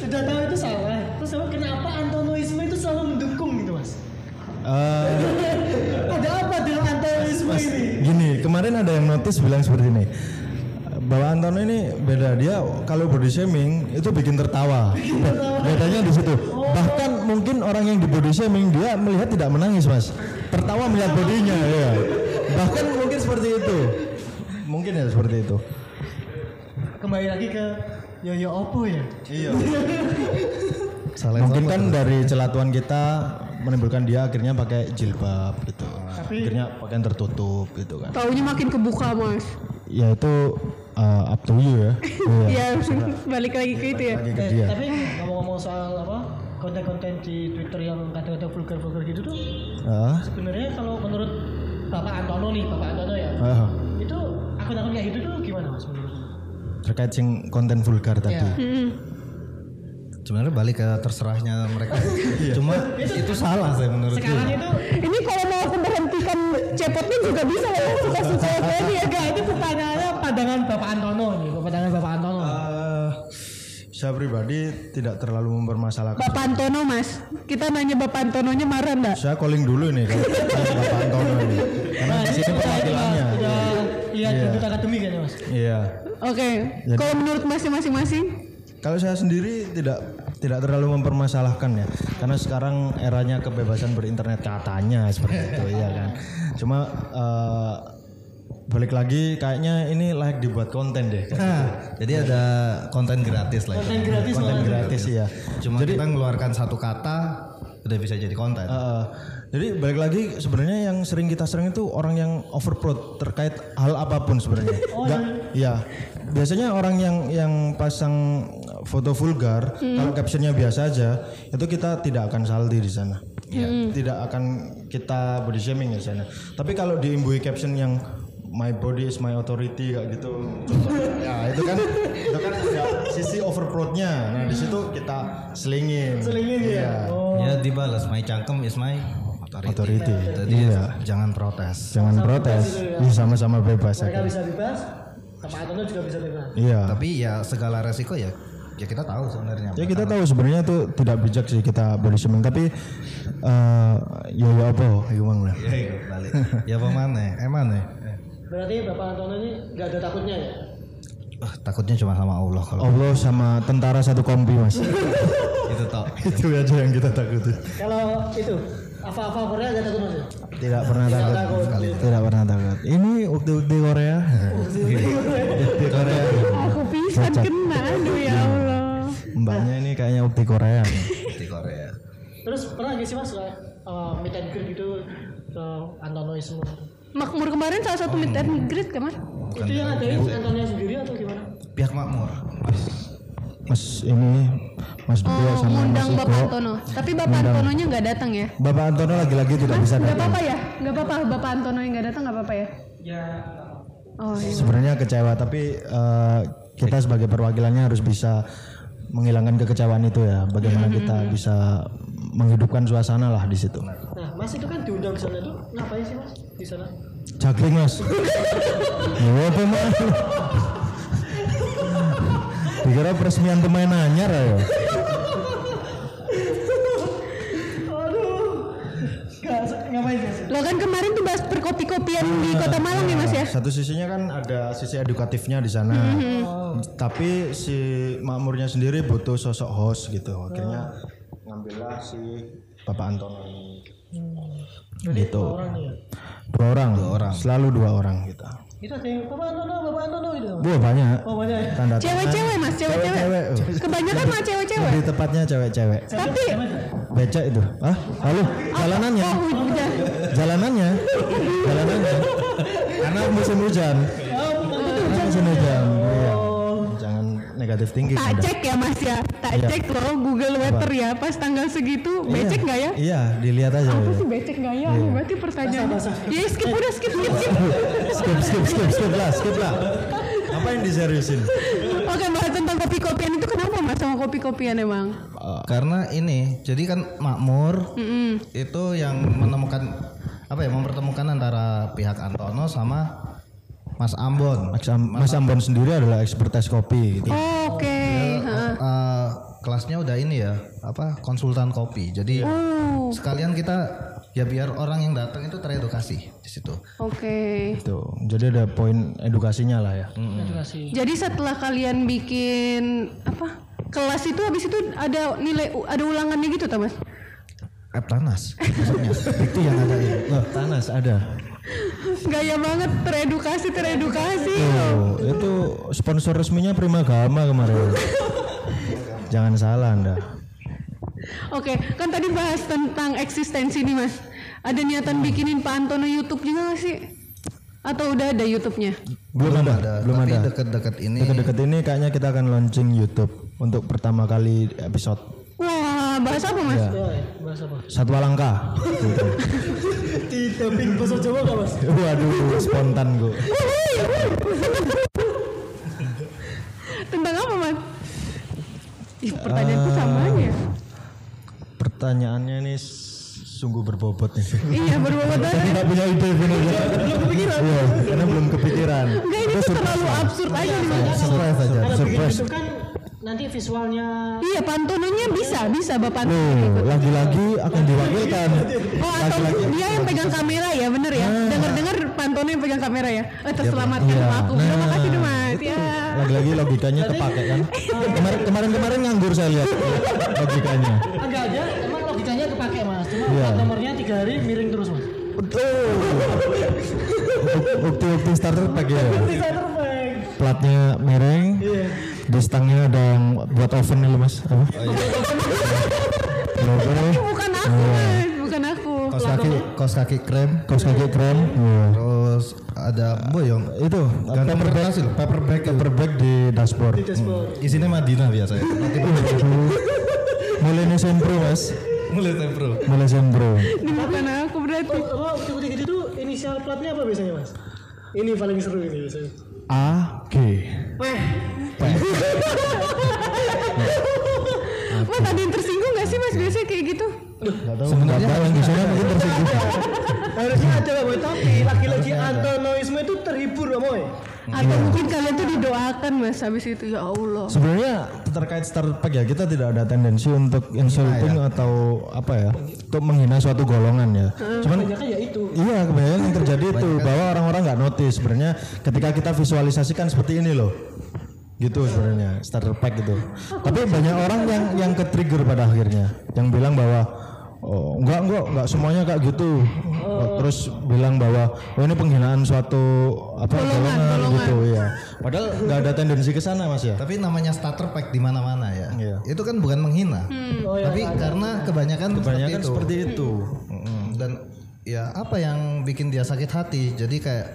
udah tahu itu salah. Terus kenapa Antonoisme itu selalu mendukung gitu mas? Eh, kemarin ada yang notice bilang seperti ini. Bahwa Antono ini beda dia kalau body shaming itu bikin tertawa. Bedanya di situ. Bahkan mungkin orang yang di body shaming dia melihat tidak menangis, Mas. Tertawa melihat bodinya, ya. Bahkan mungkin seperti itu. Mungkin ya seperti itu. Kembali lagi ke Yoyo Oppo ya. Iya. *laughs* salah Mungkin kan dari celatuan kita menimbulkan dia akhirnya pakai jilbab gitu. Akhirnya pakaian tertutup gitu kan. Taunya makin kebuka Mas. Ya itu uh, up to you ya. *laughs* Iya. Iya, balik lagi ke itu ya. Lagi ke Eh, dia. tapi ngomong-ngomong soal apa konten-konten di Twitter yang kata-kata vulgar-vulgar gitu tuh Ah, sebenarnya kalau menurut Bapak Antono nih, Bapak Antono ya, ah. itu akun-akun kayak gitu tuh gimana mas menurut? terkait sing konten vulgar tadi. Ya. Sebenarnya balik ke terserahnya mereka. Cuma itu salah saya menurut Sekarang itu Ini kalau mau aku berhentikan cepotnya juga bisa ya. Suka-suka ini ya. enggak itu pertanyaannya pandangan Bapak Antono nih, pandangan Bapak Antono. Eh, saya pribadi tidak terlalu mempermasalahkan. Bapak Antono Mas. Kita nanya Bapak Antononya marah enggak? Saya calling dulu nih kalau Bapak Antono ini. Karena di sini perwakilannya. Udah lihat bentuk akademik kan ya mas? Iya. Oke. Kalau menurut Mas masing-masing Kalau saya sendiri tidak tidak terlalu mempermasalahkan ya, karena sekarang eranya kebebasan berinternet katanya seperti itu *laughs* ya kan. Cuma eh, balik lagi kayaknya ini layak dibuat konten deh. Nah, jadi ada konten gratis lah. Konten gratis konten gratis ya. Cuma kita mengeluarkan satu kata udah bisa jadi konten. Eh, jadi balik lagi sebenarnya yang sering kita sering itu orang yang overprod terkait hal apa pun sebenarnya. *laughs* Enggak, ya. Biasanya orang yang yang pasang foto vulgar, kalau captionnya biasa aja, itu kita tidak akan saldi di sana. Tidak akan kita body shaming di sana. Tapi kalau diimbui caption yang my body is my authority kayak gitu contohnya, *laughs* ya itu kan itu kan ada sisi overprodnya nah di situ kita selingin Selingin ya? Iya. Ya dibalas my cangkem is my authority. Authority. Jadi Iya. jangan protes. jangan protes Iya, sama-sama bebas Mereka aja bisa bebas, Antono juga bisa bebas. iya Tapi ya segala resiko ya ya kita tahu sebenarnya. ya kita tahu sebenarnya itu tidak bijak sih kita shaming tapi eh ya ya apa gimana lah Ya, iya, balik. ya pemane? Eman ya? Berarti Bapak Antono ini nggak ada takutnya ya? Ah, takutnya cuma sama Allah kalau Allah sama tentara satu kompi mas *laughs* itu toh. itu aja yang kita takutin Kalau itu apa-apa Korea nggak takut mas ya? tidak pernah takut tidak pernah takut ini ukti-ukti Korea ukti Korea aku pisan ya. Mbaknya ini kayaknya ukti Korea di Korea. Terus pernah nggak sih mas uh, meet and greet gitu ke Antonoisme? Makmur kemarin salah satu meet and greet kan Mas? Itu yang ada Antonio sendiri atau gimana? Pihak makmur. mas ini mas Bro Oh, sama mas ngundang Bapak Iko Antono. Tapi Bapak Antononya nggak datang ya? Bapak Antono lagi-lagi tidak bisa Nggak datang apa-apa ya? Nggak apa-apa Bapak Antono yang nggak datang nggak apa-apa ya? Ya Oh iya. sebenarnya kecewa tapi eh, kita sebagai perwakilannya harus bisa menghilangkan kekecewaan itu ya bagaimana kita bisa menghidupkan suasana lah di situ Nah, Mas itu kan diundang ke sana itu ngapain sih Mas di sana? Juggling mas. *laughs* Ya apa mas? Dikira peresmian pemain anyar ya. Gak, ngapain guys? Lo kan kemarin tuh bahas perkopi-kopian di Kota Malang nih Mas ya. Satu sisinya kan ada sisi edukatifnya di sana. Tapi si makmurnya sendiri butuh sosok host gitu. Akhirnya ngambillah si Bapak Antono ini. gitu. Orang nih ya. Dua orang. Dua orang. Selalu dua orang kita. Itu ada yang Bapak Antono, Bapak Antono gitu. Wah banyak. Oh banyak ya. Cewek-cewek Mas, cewek-cewek. Cewek. Kebanyakan mah cewek-cewek. Lebih tepatnya cewek-cewek. Tapi Becak itu. Ah, lalu jalanannya. oh udah. Jalanannya. *laughs* Jalanannya. Karena musim hujan. Karena musim hujan. Iya. Negatif tinggi. Tak Anda. cek ya Mas ya. Tak Iya. cek loh Google Weather ya. Pas tanggal segitu becek nggak ya? Iya, dilihat aja. Apa ya. sih becek nggak ya? Berarti pertanyaan. Ya skip udah skip skip skip. skip skip skip skip lah skip lah apa yang diseriusin Oke bahas tentang kopi-kopian itu kenapa Mas sama kopi-kopian emang? Karena ini, jadi kan makmur itu yang menemukan apa ya mempertemukan antara pihak Antono sama Mas Ambon. Mas, Am- Mas Ambon sendiri adalah ekspertis kopi gitu Oh, Oke. heeh. Eh, kelasnya udah ini ya, apa konsultan kopi. Jadi Oh, sekalian kita ya biar orang yang datang itu teredukasi di situ. Oke. Gitu. jadi ada poin edukasinya lah ya Edukasi. Jadi setelah kalian bikin apa kelas itu habis itu ada nilai ada ulangannya gitu tak mas? Eptanas maksudnya. *laughs* itu yang ada ini. Loh, Tanas ada Gaya banget teredukasi teredukasi. Tuh, itu sponsor resminya Prima Gama kemarin jangan salah anda Oke, kan tadi bahas tentang eksistensi nih mas. Ada niatan bikinin Pak Antono YouTube juga gak sih? Atau udah ada YouTube-nya? belum, ada, belum Tapi ada deket-deket ini deket-deket ini kayaknya kita akan launching YouTube untuk pertama kali episode Wah, bahas apa mas? Ya. Bahasa apa? Satwa Langka gitu. Di dubbing bahasa Jawa gak mas? waduh spontan gue Tentang apa mas? Ih, pertanyaanku sama aja. pertanyaannya ini s- sungguh berbobot nih iya, berbobot Saya tidak punya ide bener Belum kepikiran. Iya, karena belum kepikiran. Enggak, ini tuh terlalu absurd aja nih mas. Surprise aja, Kalau bikin surprise. itu kan nanti visualnya Iya, Pak Antononya bisa, bisa Bapak Antono. Loh, lagi-lagi akan diwakilkan. Oh atau dia yang pegang kamera ya bener ya Dengar-dengar Pantono yang pegang kamera ya eh, Terselamatkan Iya, aku Terima nah, kasih deh mas ya Lagi-lagi logikanya kepake kan. *laughs* Kemarin kemarin-kemarin nganggur saya lihat *laughs* logikanya. agak aja emang logikanya kepake mas cuma Iya. nomornya tiga hari miring terus mas Betul. Bukti-bukti starter pack ya. bisa terbaik Platnya miring. Di stangnya ada yang buat oven nih loh, mas. Apa? Logo, Bukan aku mas Bukan aku kos kaki kos kaki krem kaos kaki keren. Iya. terus ada boyong Itu Ganti paper bag, berhasil, paper bag, paper bag di dashboard. isinya Madinah biasanya Mulai nih sempro mas. Mulai tempro Mulai sempro. Ini bukan aku berarti oh tiga itu inisial platnya apa biasanya mas ini paling seru ini biasanya A G. Weh, Mas ada yang tersinggung gak sih mas biasanya kayak gitu. Sebenarnya yang di sana mungkin tersinggung. *laughs* harusnya ada lah boy. Tapi laki-laki Antonoisme itu terhibur ya boy. Atau mungkin kalian tuh didoakan mas Habis itu ya Allah. Sebenarnya terkait starter pack ya kita tidak ada tendensi untuk insulting atau apa ya untuk menghina suatu golongan ya. Cuman kan ya itu. iya kebanyakan yang terjadi itu bahwa orang-orang nggak notice. Sebenarnya ketika kita visualisasikan seperti ini loh gitu sebenarnya starter pack gitu. Tapi banyak orang yang yang ke trigger pada akhirnya yang bilang bahwa oh enggak enggak enggak semuanya kayak gitu. Terus bilang bahwa oh ini penghinaan suatu apa golongan, gitu ya. Padahal nggak ada tendensi ke sana Mas ya. tapi namanya starter pack di mana-mana ya. Iya. itu kan bukan menghina. Tapi karena kebanyakan, Kebanyakan seperti itu. Mm, dan ya apa yang bikin dia sakit hati? Jadi kayak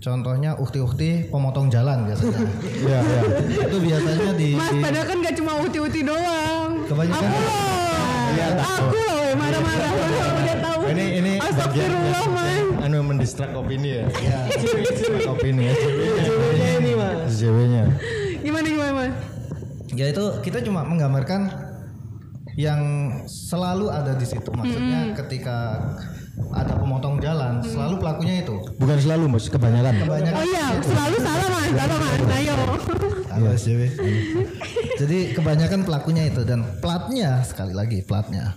contohnya ukti-ukti pemotong jalan biasanya. *laughs* Iya, iya. itu biasanya di, Mas padahal kan gak cuma uti-uti doang. Kebanyakan- Aku loh. Aku loh marah-marah Udah, udah tahu Ini ini Astagfirullah mas anu mendistrak opini ya. Iya. *laughs* opini ya. Ceweknya ini mas JW-nya. Gimana gimana mas ya itu kita cuma menggambarkan yang selalu ada di situ maksudnya ketika ada pemotong jalan, selalu pelakunya itu. Bukan selalu mas, kebanyakan. Banyak Oh iya, selalu salah mas, salah mas. Ayo. Awas, Dewi. Jadi kebanyakan pelakunya itu dan platnya sekali lagi platnya.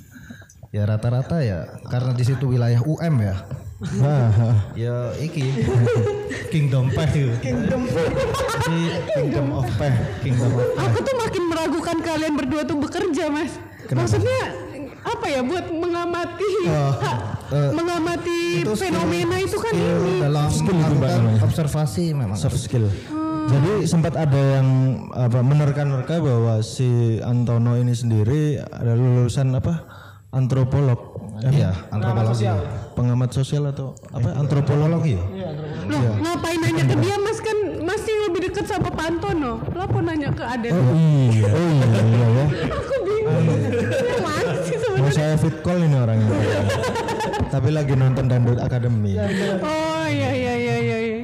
Ya rata-rata ya karena di situ wilayah UM ya. *laughs* Ya iki *laughs* Kingdom Peh itu. Kingdom Jadi Kingdom of Peh, Kingdom of Peh. Aku tuh makin meragukan kalian berdua tuh bekerja mas. Maksudnya apa ya buat mengamati *laughs* eh, mengamati Itu skill- fenomena itu kan skill ini. dalam Skill observasi memang. soft skill. Jadi sempat ada yang apa menerka-nerka bahwa si Antono ini sendiri ada lulusan apa antropolog, Iya, antropologi. pengamat sosial atau apa antropologi ya? Loh, ngapain nanya ke dia mas kan masih lebih dekat sama Pak Antono. Lo apa nanya ke Aden? Oh iya, *laughs* oh iya, iya ya. Aku bingung. Yang mana sih Mau sebenarnya? saya fit call ini orangnya. *laughs* Tapi lagi nonton Dangdut Academy. Oh iya iya iya iya. iya.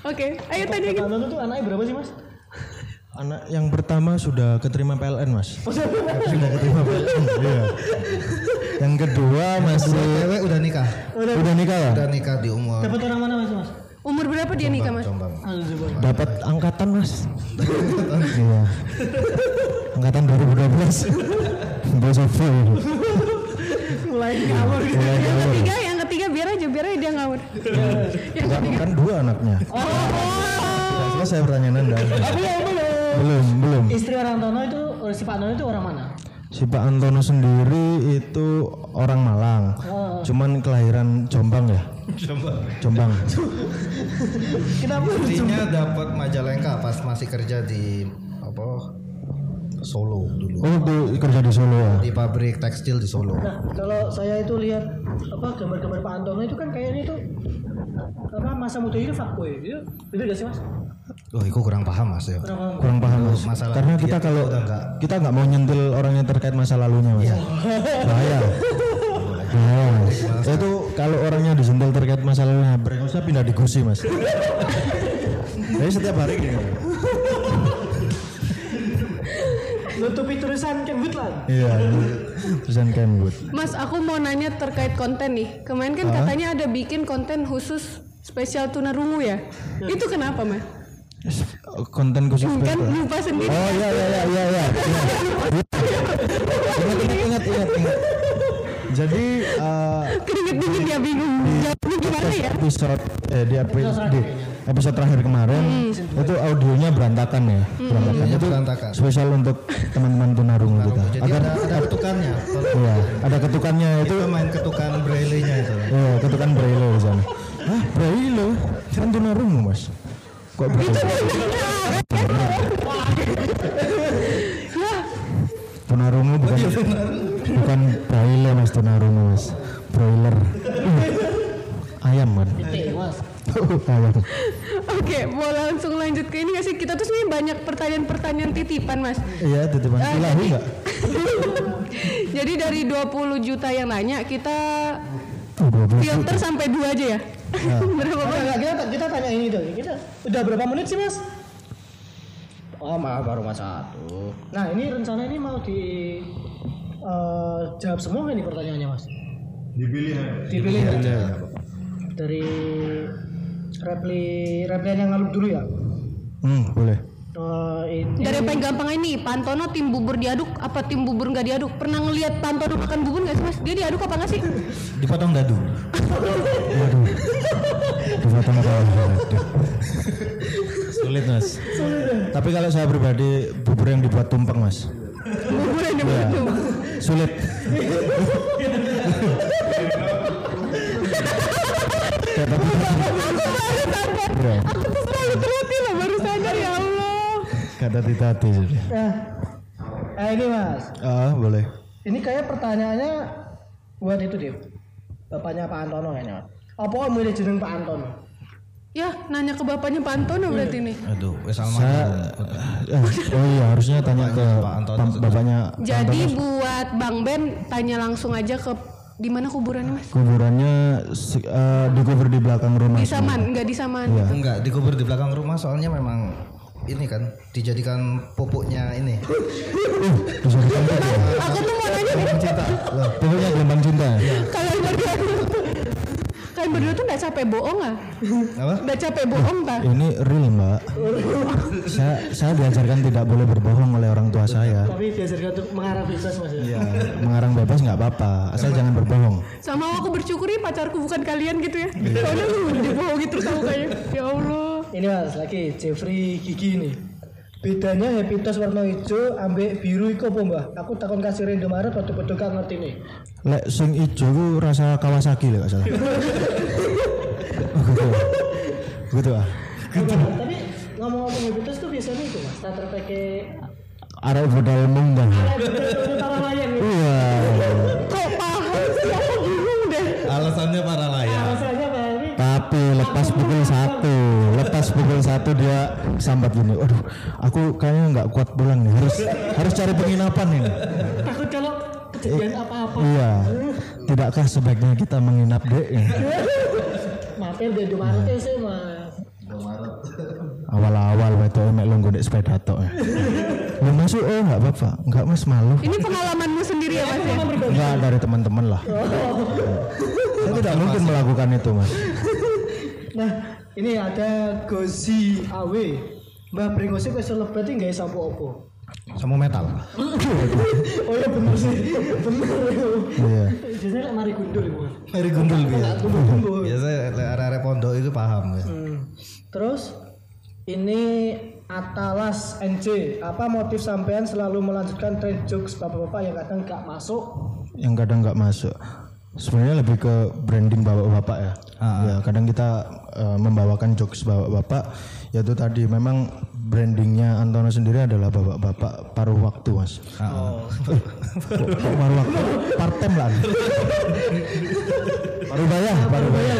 Oke, ayo tanya Pak Antono tuh anaknya berapa sih mas? Anak yang pertama sudah keterima PLN mas. *laughs* sudah keterima PLN. Iya. Yang kedua masih Cewek udah nikah. udah nikah ya? Udah nikah di umur Dapat orang mana mas mas? umur berapa dia nikah mas? Jombang. Dapat angkatan mas. *laughs* iya. Angkatan 2012. Besok full. Mulai ngawur gitu. Yang ketiga, yang ketiga biar aja biar aja dia ngawur. yang Enggak, ketiga. kan dua anaknya. Oh, selesai pertanyaan anda. Tapi ya belum. Belum, belum. Istri orang Antono itu si Pak Antono itu orang mana? Si Pak Antono sendiri itu orang Malang. Cuman kelahiran Jombang ya. Jombang. *laughs* Kenapa? Istrinya dapat Majalengka pas masih kerja di apa Solo dulu. Oh, itu kerja di Solo ya. Di pabrik tekstil di Solo. Nah, kalau saya itu lihat apa gambar-gambar Pak Antono itu kan kayaknya itu apa masa muda itu fuckboy itu betul gak sih mas? Oh, itu kurang paham mas ya. Kurang paham mas. Masalah Karena kita kalau nggak- kita nggak mau nyentil orang yang terkait masa lalunya mas. Bahaya. *laughs* Bahaya mas. Itu kalau orangnya disentil terkait masa lalunya, berengosnya pindah di kursi mas. *laughs* Jadi setiap hari gini. Nutupi tulisan Kenwood lah. Iya. Tulisan Kenwood. Mas, aku mau nanya terkait konten nih. Kemarin kan katanya ada bikin konten khusus spesial tunarungu ya. Itu kenapa, Mas? Konten khusus Kan lupa sendiri. Oh iya iya iya iya iya. Ingat ingat ingat ingat ingat. Jadi eh, Keringet dingin dia bingung. Jawabnya gimana ya? episode eh, di, epi- di episode terakhir kemarin itu audionya berantakan ya berantakan Audionya itu berantakan. spesial untuk teman-teman tunarungu kita Jadi agar ada ada ketukannya. iya ada ketukannya itu Itu main ketukan braille-nya itu. iya ketukan braille di sana ah braille kan tunarungu mas kok braille tunarungu bukan bukan braille mas tunarungu mas. Broiler. Ayam kan ayam. Oke, mau langsung lanjut ke ini nggak sih? Kita tuh sebenarnya banyak pertanyaan-pertanyaan titipan, Mas. iya titipan. Ah, ilahi jadi- nggak? *laughs* Jadi dari 20 juta yang nanya, kita Oh, filter sampai dua aja ya? *laughs* Berapa Enggak, banyak? enggak, kita kita tanya ini dong. Kita udah berapa menit sih mas? Oh maaf baru mas satu. Nah ini rencana ini mau di eh, jawab semua nggak nih pertanyaannya mas? dipilih ya Dipilih ya? Dari repli replian yang ngalup dulu ya. hmm boleh Eh, ini Dari yang paling gampang ini, Pantono tim bubur diaduk apa tim bubur nggak diaduk? Pernah ngelihat Pantono makan bubur nggak sih mas? Dia diaduk apa nggak sih? Dipotong dadu. waduh dipotong kalau sulit mas tapi kalau saya pribadi bubur yang dibuat tumpeng mas Bubur yang diaduk. sulit Bro, Aku tuh selalu terhati loh baru sadar ya Allah. Kata titati sudah Nah, eh, ini mas. ah boleh Ini kayak pertanyaannya buat itu deh. Bapaknya Pak Antono kayaknya. Apa milih jeneng Pak Antono? Ya, nanya ke bapaknya Pak Antono berarti nih. Aduh, wes saya eh, oh iya harusnya tanya ke Pak Antono bapaknya Jadi buat Bang Ben tanya langsung aja ke di mana kuburannya Mas? kuburannya si- eh, dikubur di belakang rumah Di Saman, enggak di Saman. Enggak, dikubur di belakang rumah soalnya memang ini kan dijadikan pupuknya ini. bisa ditempel ya Aku tuh mau nanya pokoknya gelombang cinta kalau yang baru Kalian berdua tuh nggak capek bohong ah? Apa? Nggak capek bohong tak? Ini real mbak. saya saya diajarkan tidak boleh berbohong oleh orang tua saya. Tapi diajarkan untuk mengarang bisnis mas ya. Ya, mengarang bebas nggak apa-apa, asal jangan berbohong. Sama aku bersyukur ya pacarku bukan kalian gitu ya. Soalnya lu dibohongi terus aku kayak ya Allah. Ini mas lagi Jeffrey Gigi nih. Bedanya Happy Toast warna hijau ambek biru iku apa mbah? Aku takon kasih Indomaret padha-padha gak ngerti nih. Lek sing ijo ku rasa Kawasaki lek gak salah. Gitu. Gitu ah. Tapi ngomong-ngomong Happy Toast tuh biasanya itu mas, starter pakai Arek budal munggah. para layang. Iya. Kok paham sih? Aku bingung deh. Alasannya para lepas pukul satu, lepas pukul satu dia sambat gini. Waduh, aku kayaknya nggak kuat pulang nih. Harus harus cari penginapan ini. takut kalau kejadian apa-apa. Iya. Tidakkah sebaiknya kita menginap dek? Mampir di Indomaret sih mas. Awal-awal waktu emek lu nggodek sepeda tok. ya. Lu masuk oh nggak apa-apa, nggak mas malu. Ini pengalamanmu sendiri ya mas ya? Enggak dari teman-teman lah. Saya tidak mungkin melakukan itu mas. Nah ini ada Gozi AW. Mbak Bringosi wis lebat nggak sampo opo. Sama metal. *laughs* Oh iya bener sih, bener. Iya. Biasanya kayak mari gundul mas. Mari gundul biasa. Gundul. Biasa area-area pondok itu paham ya. Hmm. Terus ini Atalas NJ, apa motif sampean selalu melanjutkan tren jokes bapak-bapak yang kadang gak masuk? Yang kadang nggak masuk. Sebenarnya lebih ke branding bapak-bapak ya. Ya kadang kita eh, membawakan jokes bapak-bapak. Yaitu tadi memang brandingnya Antono sendiri adalah bapak-bapak paruh waktu mas. Oh. Kok kok paruh waktu? Partem lah. paruh bayar, paruh bayar.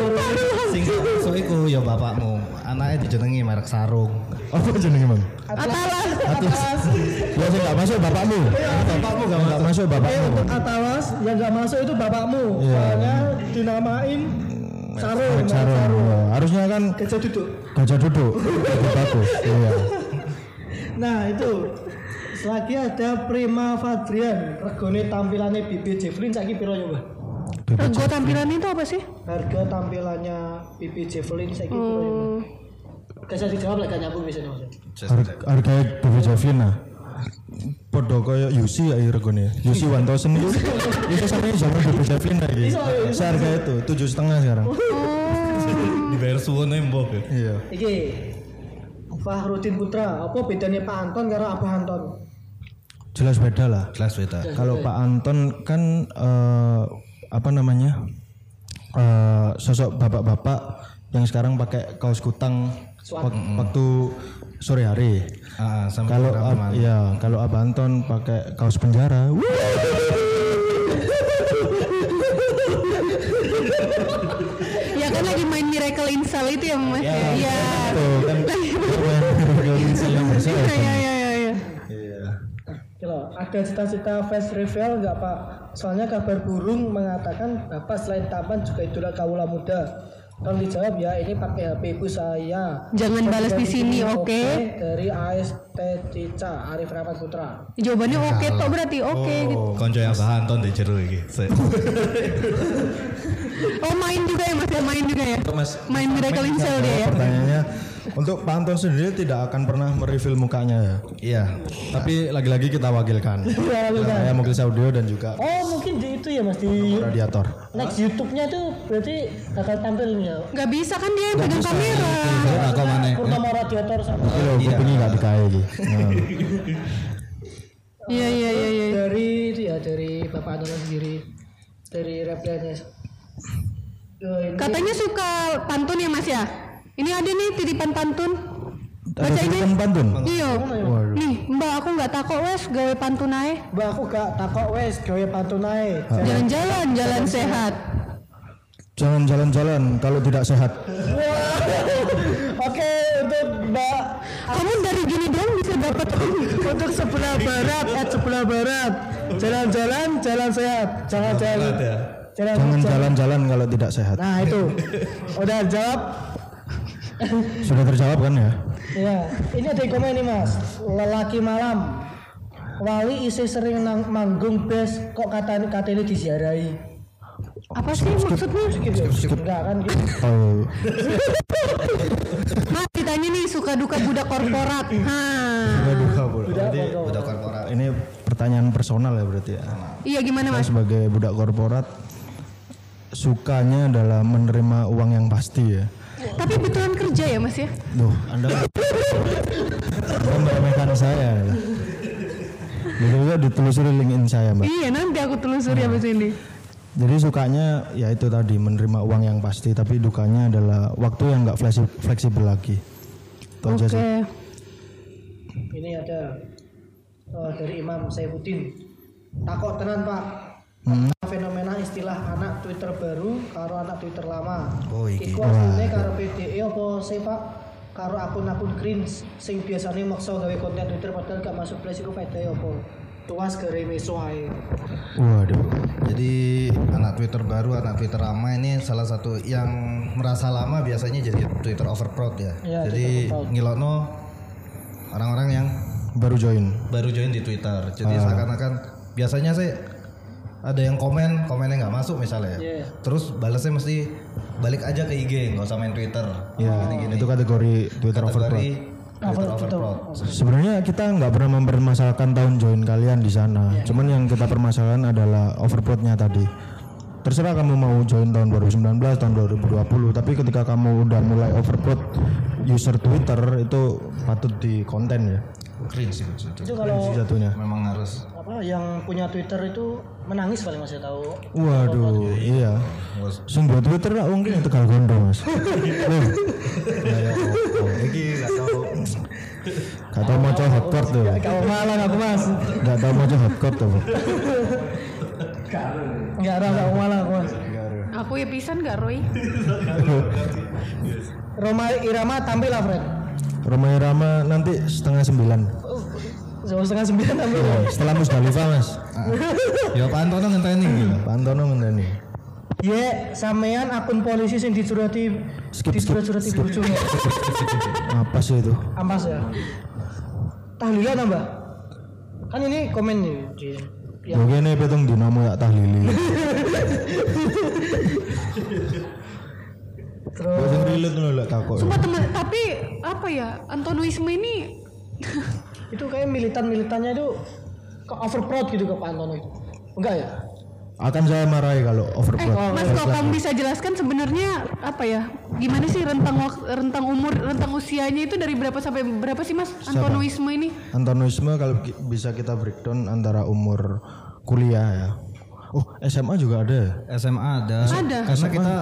Sing so iku ya bapakmu. Anaknya dijenengi merek sarung. Apa jenenge bang? Atalas. Atas. Ya nggak masuk bapakmu. Bapakmu nggak masuk Eh bapakmu. untuk Atalas yang gak masuk itu bapakmu, Iya. soalnya dinamain sarung, Merek sarung. Ya, Harusnya kan Gajah duduk. gajah duduk. Bagus. Iya. Nah itu Selagi ada Prima Fadrian, regone tampilannya Bibi Jefflin saiki piro ya, Mbak? Rego tampilan itu apa sih? Harga tampilannya Bibi Jefflin saiki piro ya, Usah dijawab lah, gak nyambung bisa Mas. Har- Harga Bibi Javina. Podo kaya Yusi ya regone. Yusi Wantosen itu. Itu sampai zaman Bibi Javina iki. Seharga itu tujuh setengah sekarang. *laughs* Dibayar suwon nembok ya. Iya. Iki Fahrudin Putra, apa bedanya Pak Anton karo Abah Anton? Jelas beda lah. Kelas beta. Kalau Pak Anton kan eh, apa namanya eh, sosok bapak-bapak yang sekarang pakai kaos kutang wak- waktu sore hari. Ah, Kalau ab, ya kalau Abah Anton pakai kaos penjara. Ya kan lagi main Miracle in Cell itu ya mas ya? Iya. Kan *laughs* yang bersih. Iya iya iya iya. Iya. Kalau ada cita-cita fast reveal nggak Pak? Soalnya kabar burung mengatakan Bapak selain tampan juga idola kaula muda. Tolong dijawab ya, ini pakai HP ibu saya. Jangan balas di sini, oke? Dari AST Cica, Arif Rahmat Putra. Jawabannya oke toh berarti oke gitu. Konco yang bahan ton di jero iki. *laughs* Oh main juga ya mas ya main juga ya. Mas, Main Miracle in Cell dia ya. Pertanyaannya untuk Pak Anton sendiri tidak akan pernah mereveal mukanya ya. Iya. Tapi lagi-lagi kita wakilkan. *laughs* Saya Mugil Saudio dan juga Oh mungkin di itu ya mas di radiator. next YouTube-nya tuh berarti bakal tampilnya. Gak bisa kan dia yang pegang kamera. Tak kau mana. Purnomo Radiator sama Iki lho kupingi gak dikae iki. Nah. *laughs* Iya iya iya iya. dari itu ya dari Bapak Anton sendiri dari reply-nya. Ini Katanya suka pantun ya mas ya. Ini ada nih titipan pantun. Ada Baca ini. titipan pantun. Iya. Nih mbak aku nggak takut wes gawe pantun ae. Mbak aku gak takok wes gawe pantun ae. Jalan-jalan jalan sehat. Jangan jalan-jalan kalau tidak sehat. *laughs* Oke untuk Mbak Kamu dari gini doang bisa dapat untuk sebelah barat at sebelah barat jalan-jalan jalan sehat jangan jalan ya. jalan Jangan jalan-jalan kalau tidak sehat. nah itu udah jawab Sudah terjawab kan ya? ya ini ada yang komen nih mas lelaki malam Wali isi sering nang manggung bes kok kata kata ini disiarai Apa sih maksudnya? Enggak kan gitu. Oh, Mas ditanya nih suka duka budak korporat. Hah. Jadi Udah korporat. ini pertanyaan personal ya berarti ya. Iya gimana Saya mas? sebagai budak korporat sukanya adalah menerima uang yang pasti ya. Tapi betulan kerja ya mas ya? Duh, Anda Anda meremehkan saya. Juga ditelusuri LinkedIn saya, Mbak. Iya nanti aku telusuri abis ini. Jadi sukanya ya itu tadi menerima uang yang pasti, tapi dukanya adalah waktu yang nggak flexi- fleksibel lagi. Aja Oke. sih. Ini ada eh, dari Imam Saifuddin. Takok tenan Pak. Hmm. Istilah anak Twitter baru karo anak Twitter lama. Oh, iki. Iku asline karo PDE apa sih Pak? Karo akun-akun cringe sing biasanya maksa gawe konten Twitter padahal gak masuk place iku faedahe apa? Tuas gare meso ae. Waduh. Jadi anak Twitter baru, anak Twitter lama ini salah satu yang merasa lama biasanya jadi Twitter overproud ya. Iya, jadi ngilokno orang-orang yang Baru join. baru join di Twitter. Jadi seakan-akan biasanya sih ada yang komen, komennya nggak masuk misalnya. ya. Iya. Terus balasnya mesti balik aja ke IG, nggak usah main Twitter. Ya, itu kategori Twitter. Kategori Twitter. Sebenarnya kita nggak pernah mempermasalahkan tahun join kalian di sana. Cuman yang kita permasalahkan adalah overproudnya tadi. Terserah kamu mau join tahun 2019, tahun 2020, tapi ketika kamu udah mulai overproud user Twitter itu patut di konten ya. Cringe sih itu. Itu kalau jatuhnya. Memang harus apa yang punya Twitter itu menangis paling masih tahu. Waduh, iya. Sing buat Twitter lah mungkin itu Tegal Gondo, Mas. Iki nggak tahu. gak tau mau coba hotcore tuh. Kau malah aku Mas. Gak tau mau coba hotcore tuh. Enggak ada kau malah aku Mas. Aku ya pisan gak Roy? Roma Irama tampil lah Fred. Roma Irama nanti setengah sembilan. Jam setengah sembilan tampil. Setelah Musdalifah, Mas. *laughs* Ya Pak Antono ngenteni gitu. Pak Antono ngenteni. Ye, sampean akun polisi yang dicurati Skip, dicurat-curati bojo. Apa sih itu? Ampas ya. Tahlilan nambah. Kan ini komen nih di Ya gini petung dinamo ya tahlili. terus Sing relate ngono lek takok. Sumpah temen, tapi apa ya Antonoisme ini *laughs* itu kayak militan-militannya itu ke overproud gitu ke Pak Antono itu. Enggak ya? Akan saya marahi kalau Eh, overproud. Mas kalau kamu bisa jelaskan sebenarnya apa ya? Gimana sih rentang rentang umur, rentang usianya itu dari berapa sampai berapa sih Mas Antonoisme ini? Antonoisme kalau bisa kita breakdown antara umur kuliah ya. Oh, SMA juga ada. ya? SMA ada. Ada. Karena kita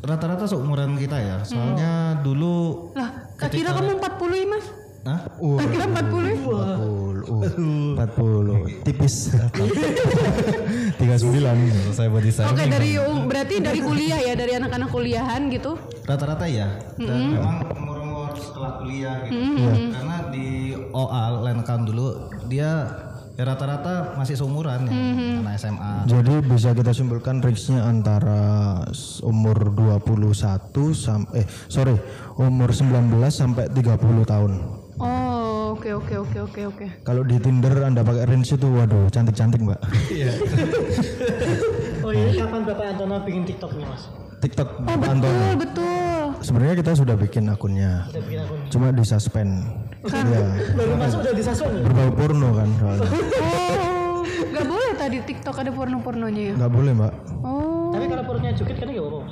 rata-rata seumuran kita ya. Soalnya dulu Lah, kira kamu 40 ya Mas? Hah? Tak kira 40 ya? 40. Uh, 40. Tipis. *laughs* 39. Saya body Oke dari um- berarti dari kuliah ya, dari anak-anak kuliahan gitu. Rata-rata ya. Dan memang umur-umur setelah kuliah gitu. Karena di OA line account dulu dia ya rata-rata masih seumuran ya. Anak SMA. Jadi bisa kita simpulkan range-nya antara umur 21 sampai eh sorry, umur 19 sampai 30 tahun. Oh, oke oke oke oke oke. Kalau di Tinder Anda pakai range itu waduh cantik-cantik, Mbak. *laughs* Oh iya, kapan Bapak Antono bikin TikTok nih Mas? TikTok Oh Anton. betul betul. Sebenarnya kita sudah bikin akunnya. Udah bikin akun. Cuma di suspend. Iya. Baru masuk udah disasuan ya? Berbau porno kan soalnya. Oh, nggak boleh tadi TikTok ada porno-pornonya ya? Nggak boleh, Mbak. Oh, Tapi kalau perutnya jukit kan nggak apa-apa.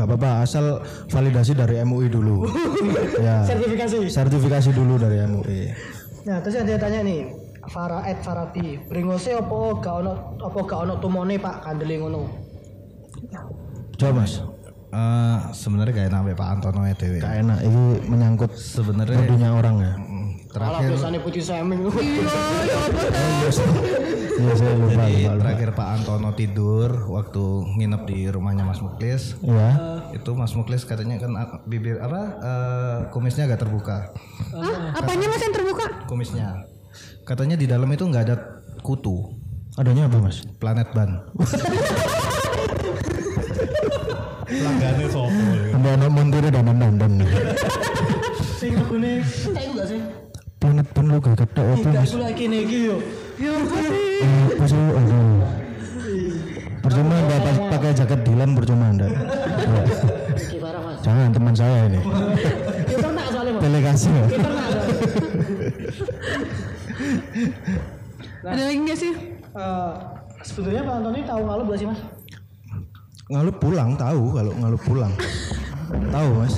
Nggak apa-apa, asal validasi dari MUI dulu. *laughs* ya. Sertifikasi. Sertifikasi dulu dari MUI. Nah, terus yang dia tanya nih, Farah Ed Farabi, bringose apa gak ono apa gak ono tumone Pak kandele ngono. Coba Mas. Eh, sebenarnya kayak namanya Pak Antono ya Dewi. Gak enak, ini menyangkut Sebenarnya bodinya orang ya. Terakhir biasanya putih seming. Iya *laughs* saya lupa, Jadi lupa, lupa. terakhir Pak Antono tidur waktu nginep di rumahnya Mas Muklis. Iya. Itu Mas Muklis katanya kan ah, bibir apa eh, kumisnya agak terbuka. Hah? apanya Mas yang terbuka? Kumisnya. Katanya di dalam itu nggak ada kutu. Adanya apa Mas? Planet ban. Pelanggannya sopo. Anda anak montirnya dan nih. Sing legone tak iku gak sih? Planet pun lu gak ketok apa Mas? lagi nih iki yo. Ya apa sih? Eh. Percuma anda pas- pakai jaket Dilan percuma anda. Ya. Jangan teman saya ini. *laughs* Kita nak soalnya mas. Delegasi ya. Kita nak soalnya. *laughs* Ada lagi nggak sih? Eh, sebetulnya Pak Antoni tahu ngalup gak sih mas? Ngalup pulang tahu kalau ngalup pulang. tahu mas.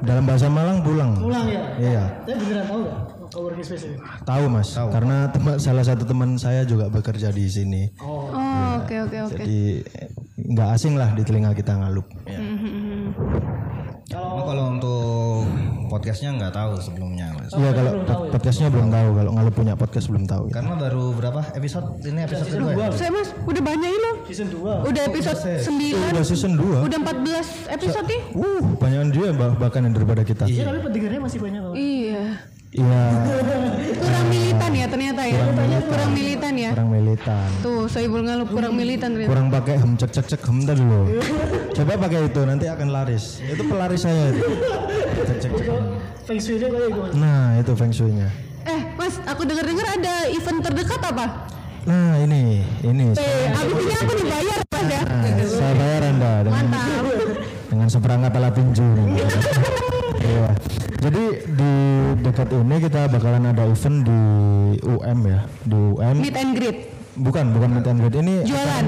Dalam bahasa Malang pulang. Pulang ya? Iya. Saya beneran tahu gak? Coworking space ini. Tahu mas. Karena teman salah satu teman saya juga bekerja di sini. Oh, oke oke oke. Jadi nggak asing lah di telinga kita ngalup. Cuma kalau untuk podcastnya nggak tahu sebelumnya mas. Iya kalau pod- podcastnya belum tahu kalau ngalup punya podcast belum tahu. ya. Karena baru berapa episode? Ini episode kedua ya? Saya mas, udah banyak ini loh. Season 2. Udah episode 9 Udah season 2 Udah 14 episode nih. Uh, banyakan dia bah- bahkan yang daripada kita. Iya tapi pendengarnya masih banyak. Iya. Iya, Kurang militan ya ternyata ya. Kurang militan ya. orang militan. Tuh, Soibul ngalup kurang militan ternyata. Kurang pakai hem cek cek cek hem tadi loh. *laughs* Coba pakai itu nanti akan laris. Itu pelaris saya itu. Cek cek cek. Feng Shui-nya kayak gitu mas. Nah, itu feng shui-nya. Eh, Mas, aku dengar-dengar ada event terdekat apa? Nah, ini ini Eh, abis ini aku dibayar, Mas ya. Nah, saya bayar Anda dengan Mantap. dengan seperangkat alat tinju. *laughs* Iya. Jadi di dekat ini kita bakalan ada event di UM ya, di UM. Meet and greet. Bukan, bukan meet and greet. Ini Jualan.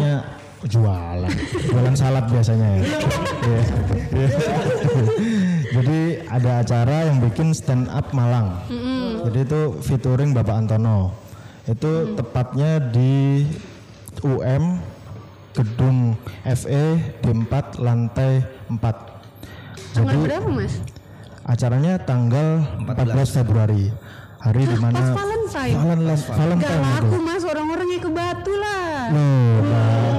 jualan. jualan salad biasanya ya. Iya. Iya. *laughs* Jadi ada acara yang bikin stand up Malang. Jadi itu featuring Bapak Antono. Itu tepatnya di UM gedung FE di 4 lantai 4. Tanggal Jadi berapa, Mas? Acaranya tanggal 14 Februari. Hari di mana Pas Valentine. Valentine, Gak Valentine itu. laku, Mas. Orang-orang yang ke Batu lah. Loh, Pak.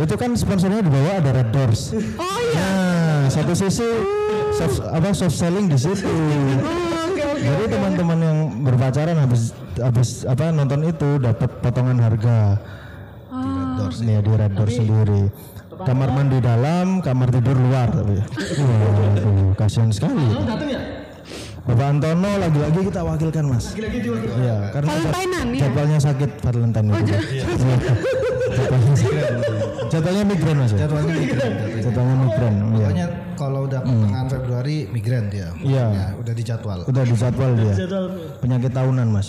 Itu kan sponsornya di bawah ada Red Doors. Oh iya. Nah, satu sisi soft, apa soft selling di situ. Oh, Oke, oke. Jadi teman-teman yang berpacaran habis habis apa nonton itu dapat potongan harga. Nih di Red Doors sendiri. Kamar mandi dalam, kamar tidur luar tapi. Waduh, kasihan sekali. Datang ya? Bapak Antono lagi-lagi kita wakilkan mas. Lagi-lagi diwakil. Iya, karena Valentinean, ya? jadwalnya sakit Valentine itu. Iya. *laughs* Jadwalnya, jadwalnya migran mas ya. Jadwalnya migran. Jadwalnya migran. Iya. Pokoknya kalau udah pertengahan Februari migran dia. Iya. Ya, udah dijadwal. Udah dijadwal dia. Jadwal. Penyakit tahunan mas.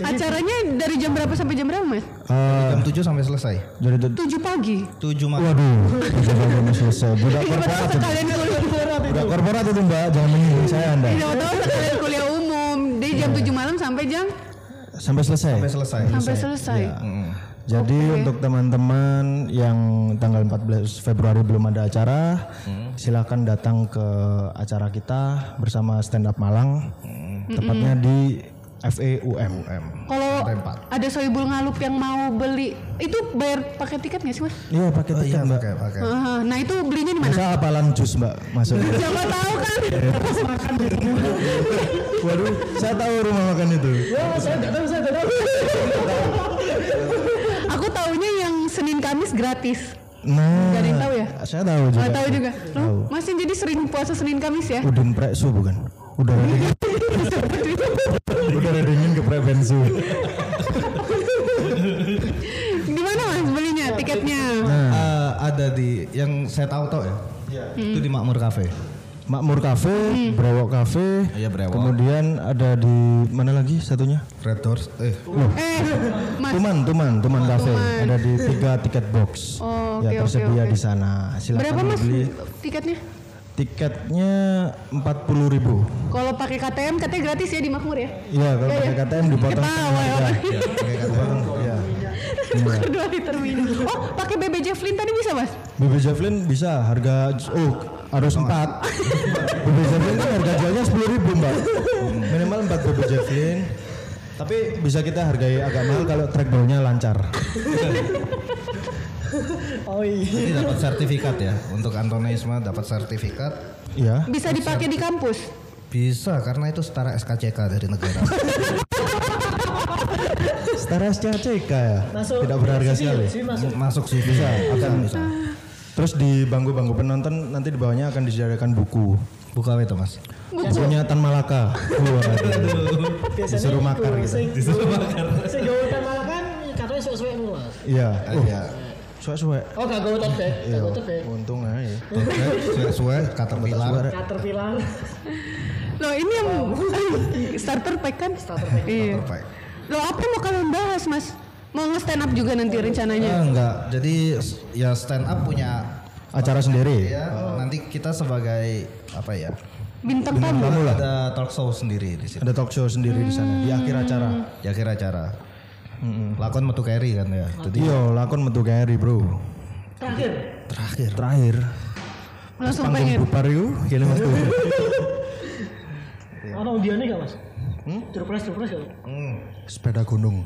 Acaranya dari jam berapa sampai jam berapa, Mas? Eh, Jam 7 sampai selesai. jadi itu, 7 pagi. 7 malam. waduh, jadwal belum selesai. Budak korporat, itu. kuliah budak korporat itu mbak, jangan menyinggung saya anda. Siapa tahu sekalian kuliah umum. Dari jam 7 malam sampai jam Sampai selesai. Sampai selesai. sampai selesai. Mm. Jadi untuk teman-teman yang tanggal 14 Februari belum ada acara, silakan datang ke acara kita bersama Stand Up Malang, tepatnya di FEUM. Kalau ada soibul ngalup yang mau beli, itu bayar pakai tiket nggak sih mas? Iya pakai Oh tiket iya, mbak. pakai pakai. Ah, nah itu belinya di mana? Masa apalan jus mbak masuk. *laughs* Siapa tahu kan? *laughs* Waduh, saya tahu rumah makan itu. Ya saya nggak tahu, saya nggak tahu. *laughs* Aku taunya yang Senin Kamis gratis. Nah, Gak ada yang tahu ya? Saya tahu juga. Oh, tahu juga. Loh, masih jadi sering puasa Senin Kamis ya? Udin Preksu bukan? Dingin. Udara dingin ke prevensi. Di mana mas belinya tiketnya? Eh, ada di yang saya tahu tau ya. Itu di Makmur Cafe. Makmur Cafe, Brewok Cafe. Iya, Brewok. Kemudian ada di mana lagi satunya? Red Doors. Eh, Eh, mas. Tuman, Tuman, Tuman Cafe. Tuman. Ada di tiga tiket box. Oh, ya oke, oke, tersedia oke. di sana. Silakan Berapa mas beli. tiketnya? Tiketnya empat puluh ribu. Kalau pakai KTM katanya gratis ya di Makmur ya? Iya, kalau Iya, pakai iya. KTM dipotong. Ketawa ya pakai *laughs* Iya. Tukar dua liter minum. Oh, pakai BB Javelin tadi bisa mas? BB Javelin bisa harga oh harus empat. BB Javelin kan harga jualnya sepuluh ribu mbak. Minimal empat BB Javelin. Tapi bisa kita hargai agak mahal kalau trackballnya lancar. *laughs* Oh iya. Jadi dapat sertifikat ya. Untuk Antonisme dapat sertifikat. Iya. Bisa dipakai di kampus? Bisa karena itu setara SKCK dari negara. Setara SCACK ya. Masuk. Tidak berharga sekali. Sih masuk. Masuk sih Bisa, akan bisa. Terus di bangku-bangku penonton nanti di bawahnya akan disediakan buku. Buka apa itu mas? Bukunya Tan Malaka. Disuruh makar itu, gitu. Disuruh makar. Sing gawe malah kan katanya sesuai mas. Iya. Iya. Suwe-suwe. Oh gak gue tote bag, Iya. gak gue tote bag. Untung aja. Suwe-suwe caterpillar. Caterpillar. Loh ini yang *laughs* starter pack kan? Starter pack. Iya. Loh apa mau kalian bahas mas? Mau nge-stand up juga nanti rencananya? Ah, enggak. Jadi ya stand up punya Acara sendiri. ya nanti kita sebagai apa ya? Bintang tamu? Lah. Ada talk show sendiri di sini. Ada talk show sendiri di sana di akhir acara. Ya kira acara. Lakon metu carry kan ya. Jadi Iya, lakon metu carry, Bro. Terakhir. Terakhir. Terakhir. Langsung Panggung pengen. bubar itu, kira metu. *laughs* Ada undiannya gak mas? Hmm? Surprise, surprise gak? hmm, Sepeda gunung.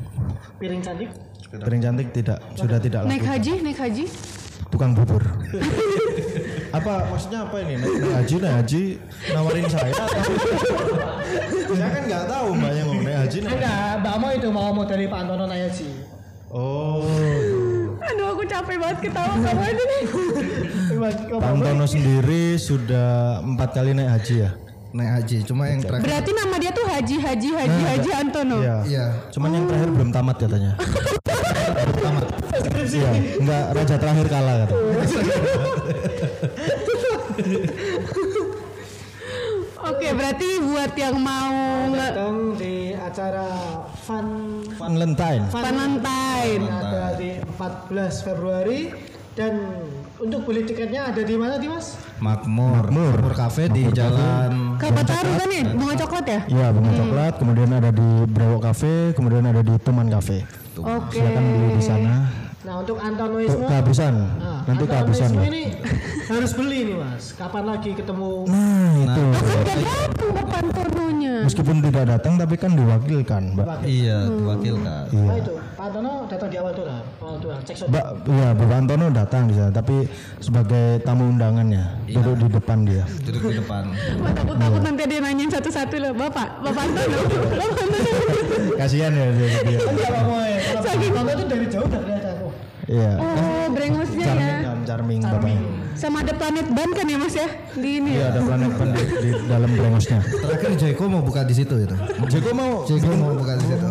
Piring cantik. Piring cantik tidak, sudah tidak Naik laku. haji, naik haji. Tukang bubur. *laughs* apa maksudnya apa ini? Naik, naik haji, naik haji nawarin saya atau *laughs* saya kan nggak tahu mbaknya mau naik haji naik Enggak, Mbak Mo itu mau mau dari Pak Antono nanya sih. Oh, Aduh aku capek banget ketawa kamu aja nih. Pak Antono sendiri sudah empat kali naik haji ya? naik haji. Cuma yang terakhir Berarti nama dia tuh Haji Haji Haji Haji Antono. Iya. Iya. Cuman yang terakhir belum tamat katanya. tamat. Iya, enggak raja terakhir kalah kata. *laughs* Oke, berarti buat yang mau Datang di acara Fun Valentine. Valentine. ada di 14 Februari dan untuk beli tiketnya ada di mana di Mas? Makmur. Makmur Cafe di Jalan Kalpataru kan nih, bunga coklat ya? Iya, bunga coklat, kemudian ada di Brewok Cafe, kemudian ada di Tuman Cafe. Oke. Silakan beli di sana. Nah untuk Tuh, Antonoisme kehabisan. Nah, Nanti kehabisan. Antonoisme ya. ini harus beli nih Mas. Kapan lagi ketemu? Nah, itu. Kan udah datang Bapak Antononya. Meskipun tidak datang tapi kan diwakilkan, Mbak. Iya, diwakilkan. Iya. Nah itu Pak Antono datang di awal tuh lah. Awal tuh. Cek. Mbak, iya, Bapak Antono datang di sana, tapi sebagai tamu undangannya, duduk di depan dia. Duduk di depan. *laughs* Wah, takut takut nanti dia nanyain satu-satu loh, Bapak, Bapak Antono, Bapak *laughs* Antono. Kasihan ya dia. Kan ya. Kalau Pak Antono itu dari jauh udah kelihatan. Oh, Iya. Oh, brengosnya ya. Charming charming bapaknya. Sama ada planet ban kan ya Mas ya? Di ini. Iya, ya? ada planet pan di, di dalam brengosnya. Terakhir Jeko mau buka di situ itu. Jeko mau Jeko mau buka di situ.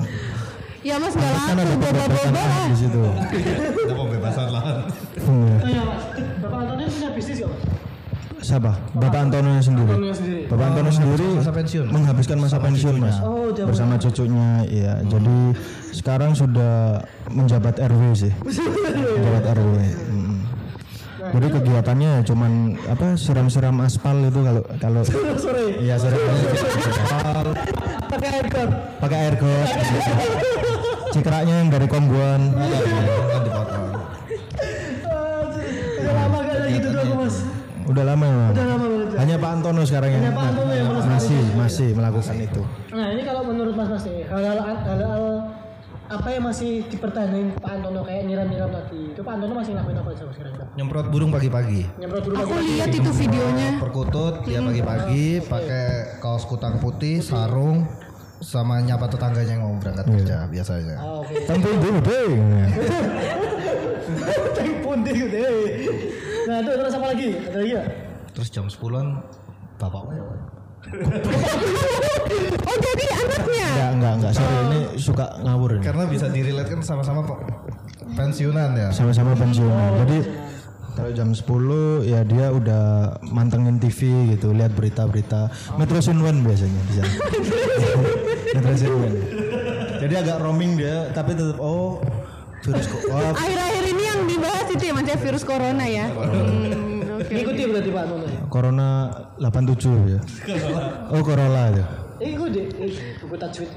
Ya Mas nggak kan ada laku pembebasan boba-boba. lahan di situ. Ada pembebasan lahan. Iya. oh iya Mas. Bapak Antono punya bisnis gak Mas? Siapa? Bapak Antono sendiri. Sendiri. Bapak Antono sendiri masa pensiun. menghabiskan masa pensiun mas Oh, udah bersama cucunya iya jadi sekarang sudah menjabat RW sih *laughs* menjabat RW Mm. jadi kegiatannya cuman apa siram-siram aspal itu kalau kalau iya siram aspal Pakai aircon. pakai air got cikraknya yang dari kombuan Kan dipotong. Sekarang yang melakukan masih masih melakukan itu Nah ini kalau menurut Mas Mas nih hal-hal hal-hal apa yang masih dipertahankan Pak Antono kayak nyiram-nyiram tadi itu Pak Antono masih ngelakuin apa Mas kira-kira? Nyemprot burung pagi-pagi. Nyemprot dulu Aku lihat itu videonya. Perkutut dia pagi-pagi pakai kaos kutang putih, sarung sama nyapa tetangganya yang mau berangkat kerja biasanya. Oh, oke. tampil dulu deh pundi gitu ya. Nah itu terus apa lagi? Ada lagi nggak? Terus jam 10-an bapaknya *laughs* Oh jadi anaknya. enggak enggak enggak sorry ini suka ngawur ini karena bisa diriletkan sama-sama pe- pensiunan ya. sama-sama pensiunan. Jadi kalau jam 10 ya dia udah mantengin TV gitu, lihat berita-berita Metro Sinwen biasanya di sana. *laughs* Metro Sinwen. Jadi agak roaming dia, tapi tetap oh virus kok. Oh, *laughs* Akhir-akhir ini yang dibahas itu ya Mas ya virus corona ya. Hmm. Ngikuti berarti Pak Antono ya? Corona 87 ya. Oh Corolla. Eh ikuti eh, buku tajwid.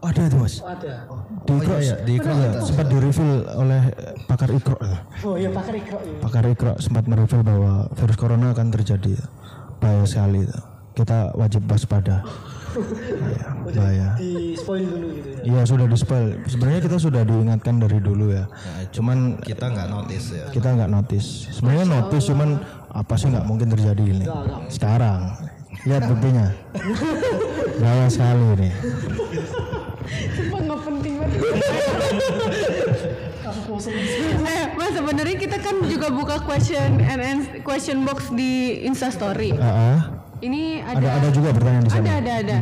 Oh, ada itu mas. Oh, ada. Di Ikro, iya, di Ikro iya, sempat di reveal oleh pakar Ikro. Oh iya pakai ikro ya. Pakar Ikro sempat mereveal bahwa virus corona akan terjadi. Bahaya sekali. Kita wajib waspada. Bahaya. bahaya. Di spoil dulu gitu ya. Iya sudah di spoil. Sebenarnya kita sudah diingatkan dari dulu ya. Cuman Kita nggak notice ya. kita nggak notice. Sebenarnya notice cuman apa sih nggak mungkin terjadi ini. Sekarang lihat buktinya. Bahaya sekali ini. Sumpah nggak penting banget. eh, Mas sebenarnya kita kan juga buka question and ans- question box di Insta Story. Ah, ah. Ini ada ada ada juga pertanyaan di ada sana. ada ada.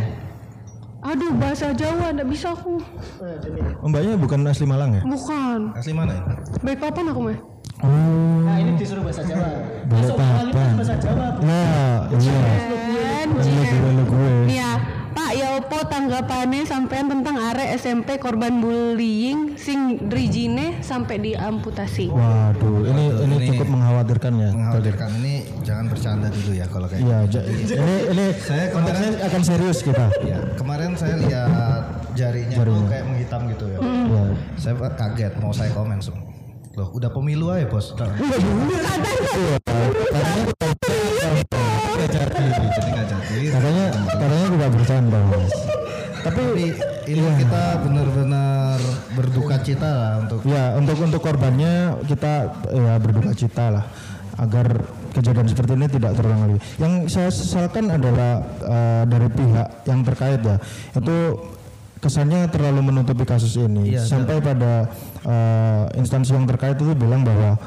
Aduh bahasa Jawa nggak bisa aku. Oh, mbaknya bukan asli Malang ya? Bukan. Asli mana ya? Baik papan aku mah. Oh, Nah ini disuruh bahasa Jawa. Masuk awalnya papan. bahasa Jawa. Nah, iya. Anjir. Lu gue, lu gue. Ya, Pak ya opo tanggapannya sampean tentang are SMP korban bullying sing drijine sampai diamputasi. Waduh, ini ini Ini- cukup mengkhawatirkan ya. Mengkhawatirkan ini jangan bercanda dulu ya kalau kayak Iya, ja- ini ini Saya konteksnya akan serius kita. Ya, kemarin saya lihat jarinya, Jarinya. tuh kayak menghitam gitu ya. Iya. Saya kaget mau saya komen semua. Loh, udah pemilu aja, Bos. Nggak bercanda, Mas. Tapi ini kita benar-benar berduka cita lah untuk Ya, untuk untuk korbannya kita ya berduka cita lah agar kejadian seperti ini tidak terulang lagi. Yang saya sesalkan adalah eh, dari pihak yang terkait ya, itu kesannya terlalu menutupi kasus ini Iya, sampai pada eh, instansi yang terkait itu bilang bahwa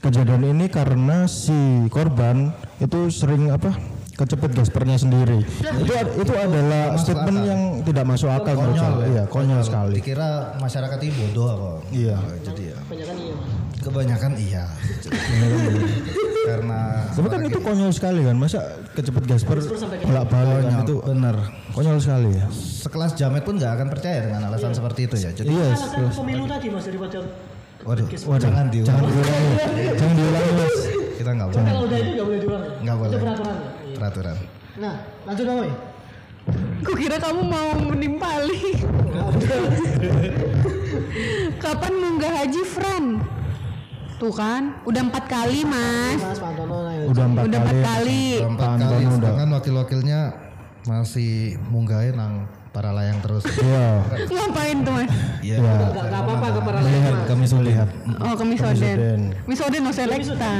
kejadian ini karena si korban itu sering apa kecepet gaspernya sendiri. itu itu adalah Masuk statement akal. yang tidak masuk akal menurut konyol saya. ya. Iya, konyol sekali. Dikira masyarakat ini bodoh apa? Iya. Jadi ya Kebanyakan iya. Kebanyakan iya. Karena Tapi kan itu konyol sekali kan, masa kecepet gasper bolak balik kan itu bener. konyol sekali ya. Sekelas jamet pun nggak akan percaya dengan alasan seperti itu ya. Jadi Iya, Alasan pemilu tadi Mas daripada waduh, jangan diulang. jangan diulangi, jangan diulangi mas. Kita nggak boleh. kalau udah itu nggak boleh diulang. Nggak boleh. Itu peraturan. Peraturan. Nah, lanjut dong, Woy. Kukira kamu mau menimpali. Kapan munggah haji Fran? Tuh kan, udah empat kali mas. Mas nah. Udah empat Udah kali. empat kali. Udah empat kali, udah. sedangkan wakil-wakilnya masih munggahin nang para layang terus. Iya, Ngapain tuh mas? Iya. Nggak nggak apa-apa ke para melihat kami sudah lihat. Oh ke Misoden. Misoden. Misoden no selekta.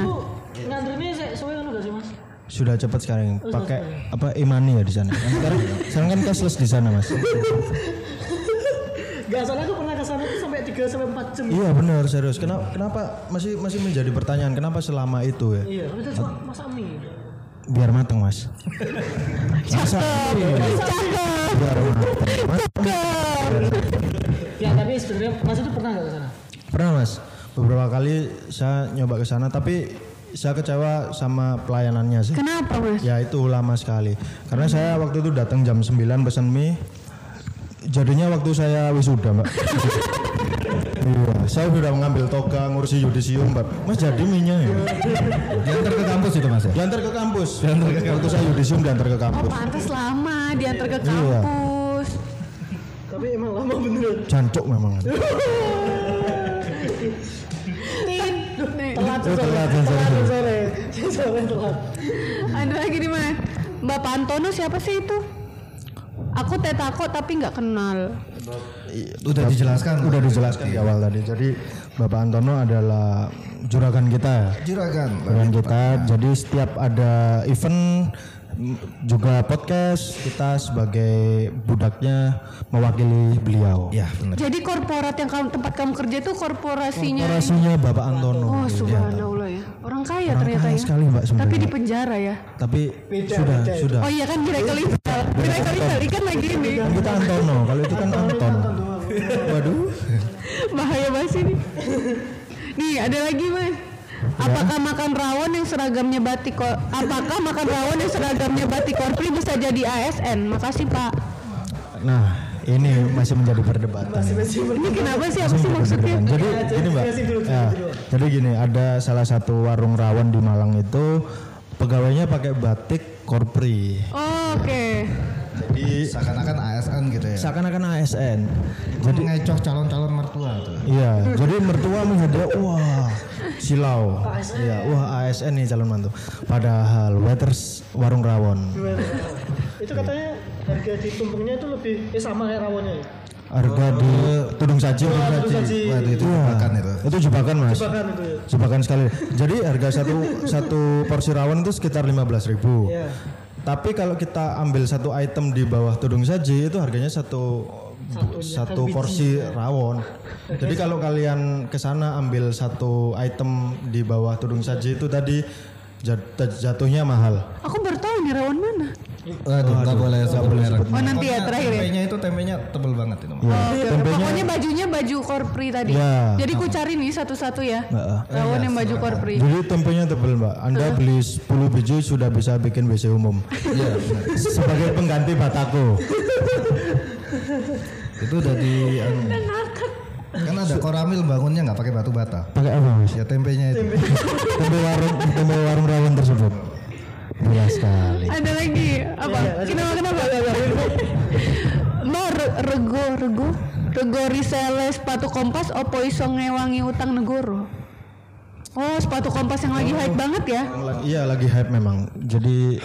Ngantri saya soalnya kan udah sih Mas. Sudah cepat sekarang pakai apa imani ya di sana. Kan Sekarang, sekarang kan cashless di sana mas. Gak salah aku pernah ke sana tuh sampai 3 sampai 4 jam. Iya benar serius. Kenapa kenapa masih masih menjadi pertanyaan kenapa selama itu ya? Iya, tapi cuma masak mie. Biar matang mas. Masa Cakep. biar matang. Mas, Ya, tapi sebenarnya Mas itu pernah gak ke sana? Pernah mas, beberapa kali saya nyoba ke sana tapi saya kecewa sama pelayanannya sih. Kenapa mas? Ya itu lama sekali. Karena saya waktu itu datang jam 9 pesan mie. Jadinya waktu saya wisuda mbak. *laughs* iya, saya sudah mengambil toga ngurusi yudisium mbak. Mas jadi mie-nya ya? Diantar ke kampus itu mas ya? Diantar ke kampus. Waktu saya yudisium diantar ke Oh kampus. pantas lama diantar ke Iya. kampus. Tapi emang lama beneran. Jancuk memang. *laughs* Nih. Telat telat, sore. Telat sore. Sore telat. Ada lagi di mana? Bapak Antono siapa sih itu? Aku tetako tapi nggak kenal. Udah dijelaskan. Udah dijelaskan di awal tadi. Jadi Bapak Antono adalah juragan kita. Juragan. Juragan kita. Jadi setiap ada event juga podcast kita sebagai budaknya mewakili beliau. Ya benar. Jadi korporat yang kamu, tempat kamu kerja itu korporasinya. Korporasinya Bapak Antono. Oh subhanallah ya. Orang kaya Orang ternyata kaya ya. sekali, Mbak, sebenarnya. Tapi di penjara ya. Tapi sudah sudah. Oh iya kan Miracle Isal. Miracle Isal ikan lagi ini. Kita Antono. Kalau itu kan Anton. Waduh. Bahaya banget sih ini. Nih ada lagi mas. Apakah makan rawon yang seragamnya batik Apakah makan rawon yang seragamnya batik korpri bisa jadi ASN? Makasih Pak. Nah, ini masih menjadi perdebatan. Ini kenapa sih? Apa sih maksudnya? Jadi gini mbak, ya, jadi gini ada salah satu warung rawon di Malang itu pegawainya pakai batik korpri. Oh, Oke. Jadi Seakan-akan ASN gitu ya. seakan-akan ASN. Jadi ngecoh calon-calon mertua tuh. Iya, jadi mertua melihat dia, wah silau. Iya, wah ASN nih calon mantu. Padahal waiters warung rawon. Itu katanya harga di tumpengnya itu lebih eh sama kayak rawonnya ya. Harga di tudung saji. Tudung saji. Waduh itu jebakan itu. Itu jebakan mas. Bahkan itu ya. Jebakan sekali. Jadi harga satu satu porsi rawon itu sekitar 15.000 ribu. Iya. Tapi kalau kita ambil satu item di bawah tudung saji itu harganya satu satu, porsi rawon. Jadi kalau kalian ke sana ambil satu item di bawah tudung saji itu tadi jat- jatuhnya mahal. Aku baru tahu nih rawon mana. Waduh, nggak boleh sebut merek. Oh, nanti ya, terakhir ya? Tempenya itu tempenya tebel banget itu. Iya. Oke, oke. Tempenya- pokoknya bajunya baju korpri tadi. Iya. Jadi ku cari nih satu-satu ya. Heeh. Rawon yang baju korpri. Jadi tempenya tebel mbak. Anda beli 10 biji sudah bisa bikin WC umum. Iya. Sebagai pengganti batako. itu udah di anu. kan ada koramil bangunnya nggak pakai batu bata. Pakai apa mas? Ya tempenya itu. tempe warung tempe warung rawon tersebut. Gila sekali. Ada lagi apa? Kenapa kenapa? Re- rego rego rego risele sepatu kompas opo iso ngewangi utang negoro. Oh sepatu kompas yang lagi hype banget ya? Iya lagi hype memang. Jadi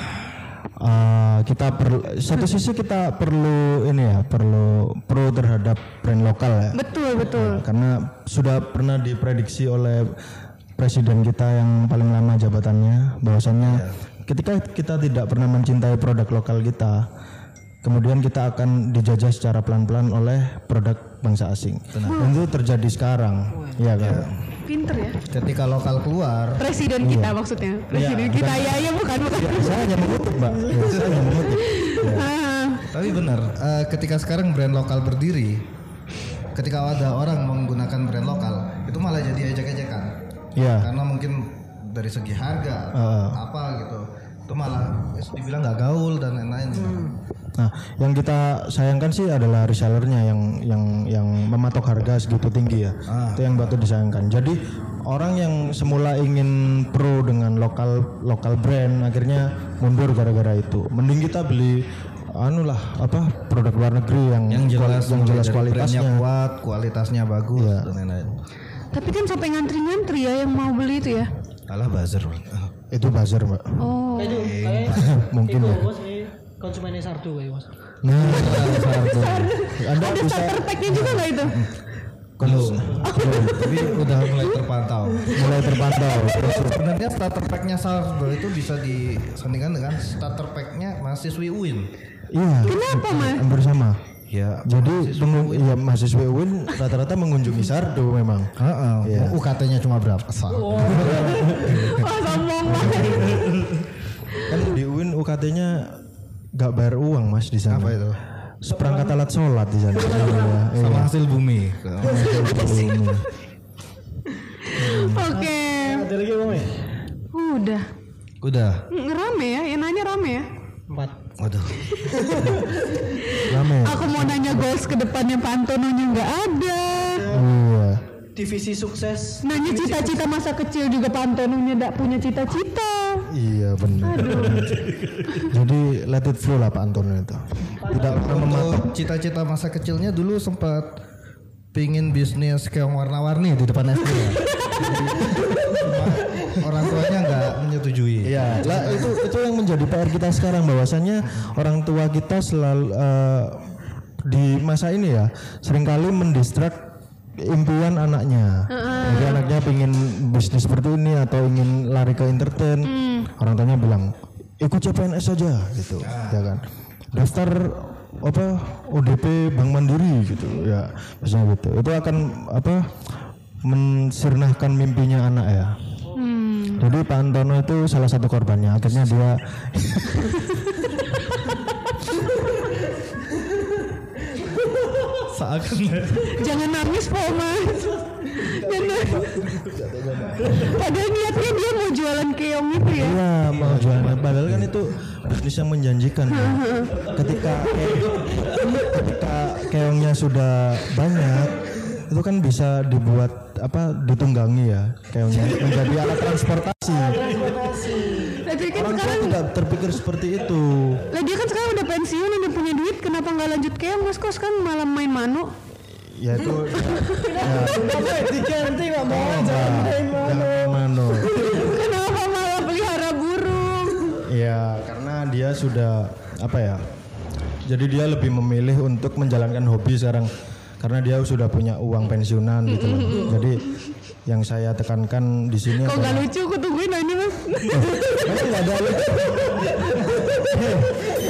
uh, kita perlu satu sisi kita perlu ini ya perlu pro terhadap brand lokal ya. Betul betul. Karena sudah pernah diprediksi oleh presiden kita yang paling lama jabatannya bahwasannya ketika kita tidak pernah mencintai produk lokal kita kemudian kita akan dijajah secara pelan-pelan oleh produk bangsa asing. Dan itu terjadi sekarang. Iya kan? Pinter ya. Ketika lokal keluar, Presiden kita maksudnya. Presiden kita ya ya bukan bukan. Saya hanya mengutuk, Mbak. Ya, saya hanya mengutuk. Ah, tapi benar. eh, ketika sekarang brand lokal berdiri, ketika ada orang menggunakan brand lokal, itu malah jadi ejek-ejekan. Iya. Karena mungkin dari segi harga, Heeh. apa gitu, itu malah ya, dibilang nggak gaul dan lain-lain. Nah, yang kita sayangkan sih adalah resellernya yang yang yang mematok harga segitu tinggi ya. Itu yang batu disayangkan. Jadi orang yang semula ingin pro dengan lokal lokal brand akhirnya mundur gara-gara itu. Mending kita beli anu lah apa produk luar negeri yang Yang jelas, yang jelas kualitasnya. Kuat, kualitasnya bagus dan lain-lain. tapi kan sampai ngantri-ngantri ya yang mau beli itu ya. Alah buzzer. Itu buzzer, Mbak. Oh. Mungkin ya. Bos ini konsumennya sardu kayak bos. Nah, Sardo. Anda Ada bisa starter packnya juga nggak itu? Belum. Tapi udah mulai terpantau. mulai terpantau. Sebenarnya starter packnya itu bisa disandingkan dengan starter packnya mahasiswi UIN. Iya. Kenapa mas? Hampir sama. Ya, Jadi pengun- ya, mahasiswa UIN rata-rata mengunjungi Sardo memang. Heeh. Iya. UKT-nya cuma berapa? Sal. Wah sombong banget. Kan di UIN UKT-nya nggak bayar uang mas di sana. Apa itu? Seperangkat alat sholat di sana. Iya. Sama hasil bumi. Oke. Ada lagi bang ya? Udah. Udah. Rame ya, yang nanya rame ya. Empat. Waduh. *laughs* Rame. Aku mau nanya goals ke depannya Pak Antononya nggak ada. Iya. Divisi sukses. Nanya cita-cita masa kecil juga Pak Antononya nggak punya cita-cita. Iya benar. Jadi let it flow lah Pak itu. Tidak pernah mematok. Cita-cita masa kecilnya dulu sempat pingin bisnis keong warna-warni di depan SD ya. *laughs* Orang tuanya nggak menyetujui. Iya, lah itu itu yang menjadi PR kita sekarang. Bahwasannya orang tua kita selalu eh, di masa ini ya sering kali mendistrak impian anaknya. Jadi anaknya ingin bisnis seperti ini atau ingin lari ke entertain, orang tuanya bilang ikut CPNS saja gitu, ya. Kan. Daftar apa ODP Bank Mandiri gitu. Ya misalnya gitu. Itu akan apa mensirnahkan mimpinya anak ya jadi Pak Antono itu salah satu korbannya. Akhirnya dia *laughs* Seakan Jangan nangis Po Mas. Jangan. Padahal niatnya dia mau jualan keong itu ya. iya mau jualan. Padahal kan itu bisnis yang menjanjikan. ya. Ketika ketika keongnya sudah banyak, itu kan bisa dibuat apa ditunggangi ya keongnya menjadi alat transportasi. Tapi kan Orang sekarang tidak terpikir seperti itu. lah dia kan sekarang udah pensiun udah punya duit kenapa nggak lanjut keong Mas kok sekarang malah main manu? Ya itu *laughs* Diganti pak mau jangan mano. Kenapa malah pelihara burung? Ya karena dia sudah apa ya? Jadi dia lebih memilih untuk menjalankan hobi sekarang karena dia sudah punya uang pensiunan gitu loh. Jadi yang saya tekankan di sini Kok nggak adalah lucu? Aku tungguin aja Mas. Kamu nggak ada lu. Hei,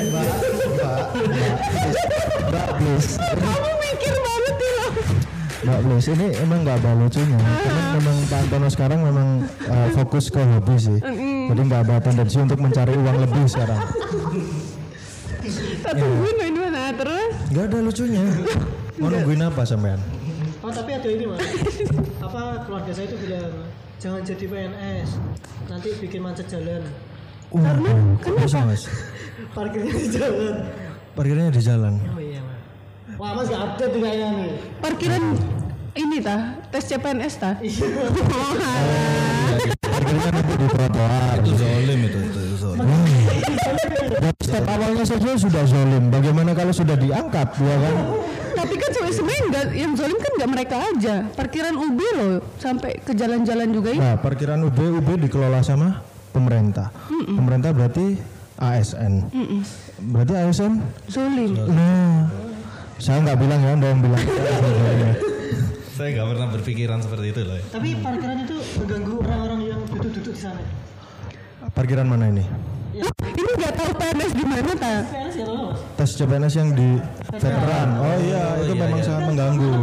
Mbak, Mbak, Mbak, please. Kamu mikir banget ya. Mbak Blues ini emang nggak ada lucunya karena memang Pak Antono sekarang memang uh, fokus ke hobi sih jadi nggak ada tendensi untuk mencari uang lebih sekarang Satu gunung di mana terus? Nggak ada lucunya. Mau nungguin apa sampean? Oh tapi ada ini mas. *laughs* Apa keluarga saya itu bilang jangan jadi PNS. Nanti bikin macet jalan. Karena kenapa? Mas? *laughs* Parkirnya di jalan. Parkirnya di jalan. Oh iya mas. Wah mas gak update tuh kayaknya nih. Parkiran ini tah tes CPNS tah? Iya. *laughs* Oh, alah. Parkirnya nanti di trotoar. Itu zolim itu, itu zolim. Step awalnya saja sudah zolim. Bagaimana kalau sudah diangkat, ya kan? Tapi kan sebenarnya sebenarnya nggak yang zolim kan nggak mereka aja. Parkiran UB loh sampai ke jalan-jalan juga ini. Nah, parkiran UB UB dikelola sama pemerintah. Pemerintah berarti ASN. Berarti ASN? Zolim. Nah, saya nggak bilang ya, anda yang bilang. *laughs* Saya nggak pernah berpikiran seperti itu loh. Tapi parkiran itu mengganggu orang-orang yang duduk-duduk di sana. Parkiran mana ini? Ini nggak tahu PNS di mana ya mas. Tes CPNS yang di veteran. Oh iya, itu memang sangat mengganggu.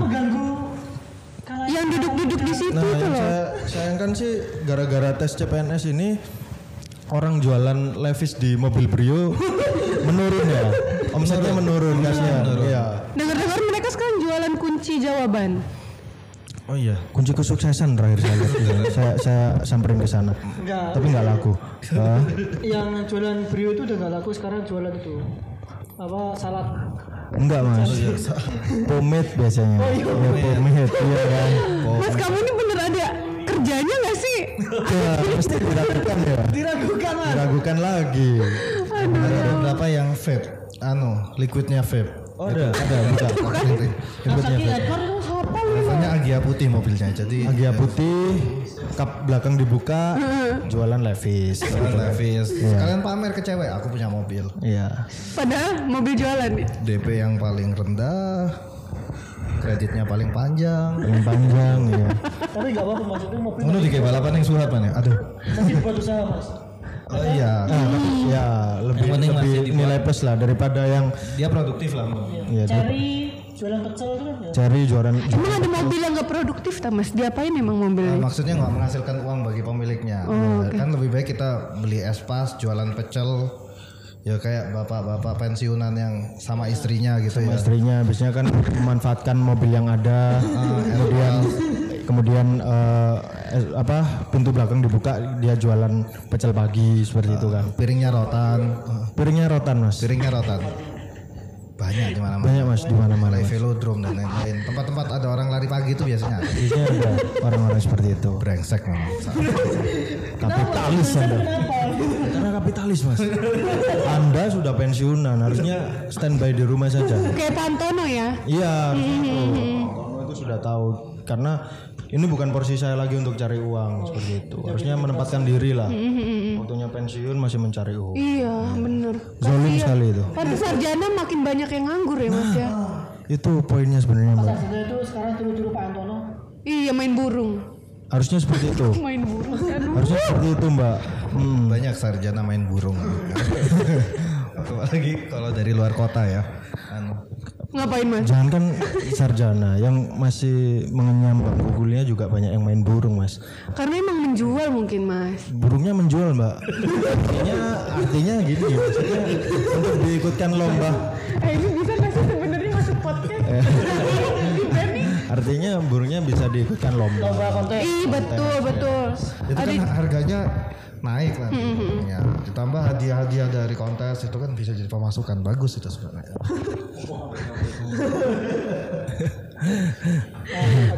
Yang duduk-duduk di situ Nah, loh. saya sayangkan sih gara-gara tes CPNS ini orang jualan Levis di mobil Brio menurun ya. Omsetnya menurun, kasihan. Iya. Dengar-dengar mereka sekarang jualan kunci jawaban. Oh iya, kunci kesuksesan terakhir saya saya saya samperin ke sana. Enggak. Tapi nggak laku. Ah, yang jualan brio itu udah gak laku sekarang jualan itu apa salad enggak mas. Pomade biasanya. Oh iya, pomade. Iya kan. Mas kamu ini bener ada kerjanya nggak sih? Ya, mesti diragukan ya. diragukan mas Diragukan lagi. Ada beberapa yang vape, anu, liquidnya vape. Oh ada, ada, buka. Kawasaki Edward itu siapa lu Rasanya Agia putih mobilnya, jadi Agia putih, kap belakang dibuka, jualan Levis. Jualan Levis. Sekalian pamer ke cewek, aku punya mobil. Iya. Padahal mobil jualan. DP yang paling rendah, kreditnya paling panjang. Yang panjang ya. tapi gak apa-apa itu mobil Ngono di kayak balapan yang surat mana? Aduh. masih buat usaha mas Oh iya. Nah, ya lebih Yang penting lebih nilai plus lah daripada yang Dia produktif lah. Ya di- cari jualan pecel itu kan ya cari jualan Emang ada mobil yang nggak produktif tak mas? Diapain emang Nah, mobilnya? maksudnya nggak menghasilkan uang bagi pemiliknya. Nah, Kan lebih baik kita beli espas, jualan pecel. Ya kayak bapak-bapak pensiunan yang sama istrinya gitu ya. istrinya biasanya kan memanfaatkan mobil yang ada *laughs* kemudian kemudian eh, eh, apa pintu belakang dibuka dia jualan pecel pagi seperti itu kan Piringnya rotan, piringnya rotan mas piringnya rotan. Banyak di mana-mana. banyak mas di mana mana Mulai velodrome dan lain-lain. Tempat-tempat ada orang lari pagi itu biasanya ada. biasanya ada orang-orang seperti itu brengsek memang. *laughs* kapitalis anda karena kapitalis mas anda sudah pensiunan harusnya standby di rumah saja Kayak Pantono ya? iya harus itu Tono itu sudah tahu karena ini bukan porsi saya lagi untuk cari uang seperti itu harusnya menempatkan diri lah waktunya pensiun masih mencari uang Iya bener. zolim sekali itu Pada sarjana makin banyak yang nganggur ya mas ya? itu poinnya sebenarnya mbak Sarjana itu sekarang tiru-tiru Pak Antono Iya main burung. harusnya seperti itu *laughs* Main burung kan? harusnya seperti itu mbak hmm. Banyak sarjana main burung. *laughs* Apalagi kalau dari luar kota ya. Ngapain mas? Jangan kan sarjana yang masih mengenyam bangku kuliah juga banyak yang main burung mas. Karena emang menjual mungkin mas. Burungnya menjual mbak. artinya artinya gini maksudnya untuk diikutkan lomba. Eh ini bisa nggak sih sebenarnya masuk podcast? Artinya burungnya bisa diikutkan lomba. Ih betul betul. Itu kan harganya naik lah. Ya, ditambah hadiah-hadiah dari kontes itu kan bisa jadi pemasukan bagus itu sebenarnya. *laughs*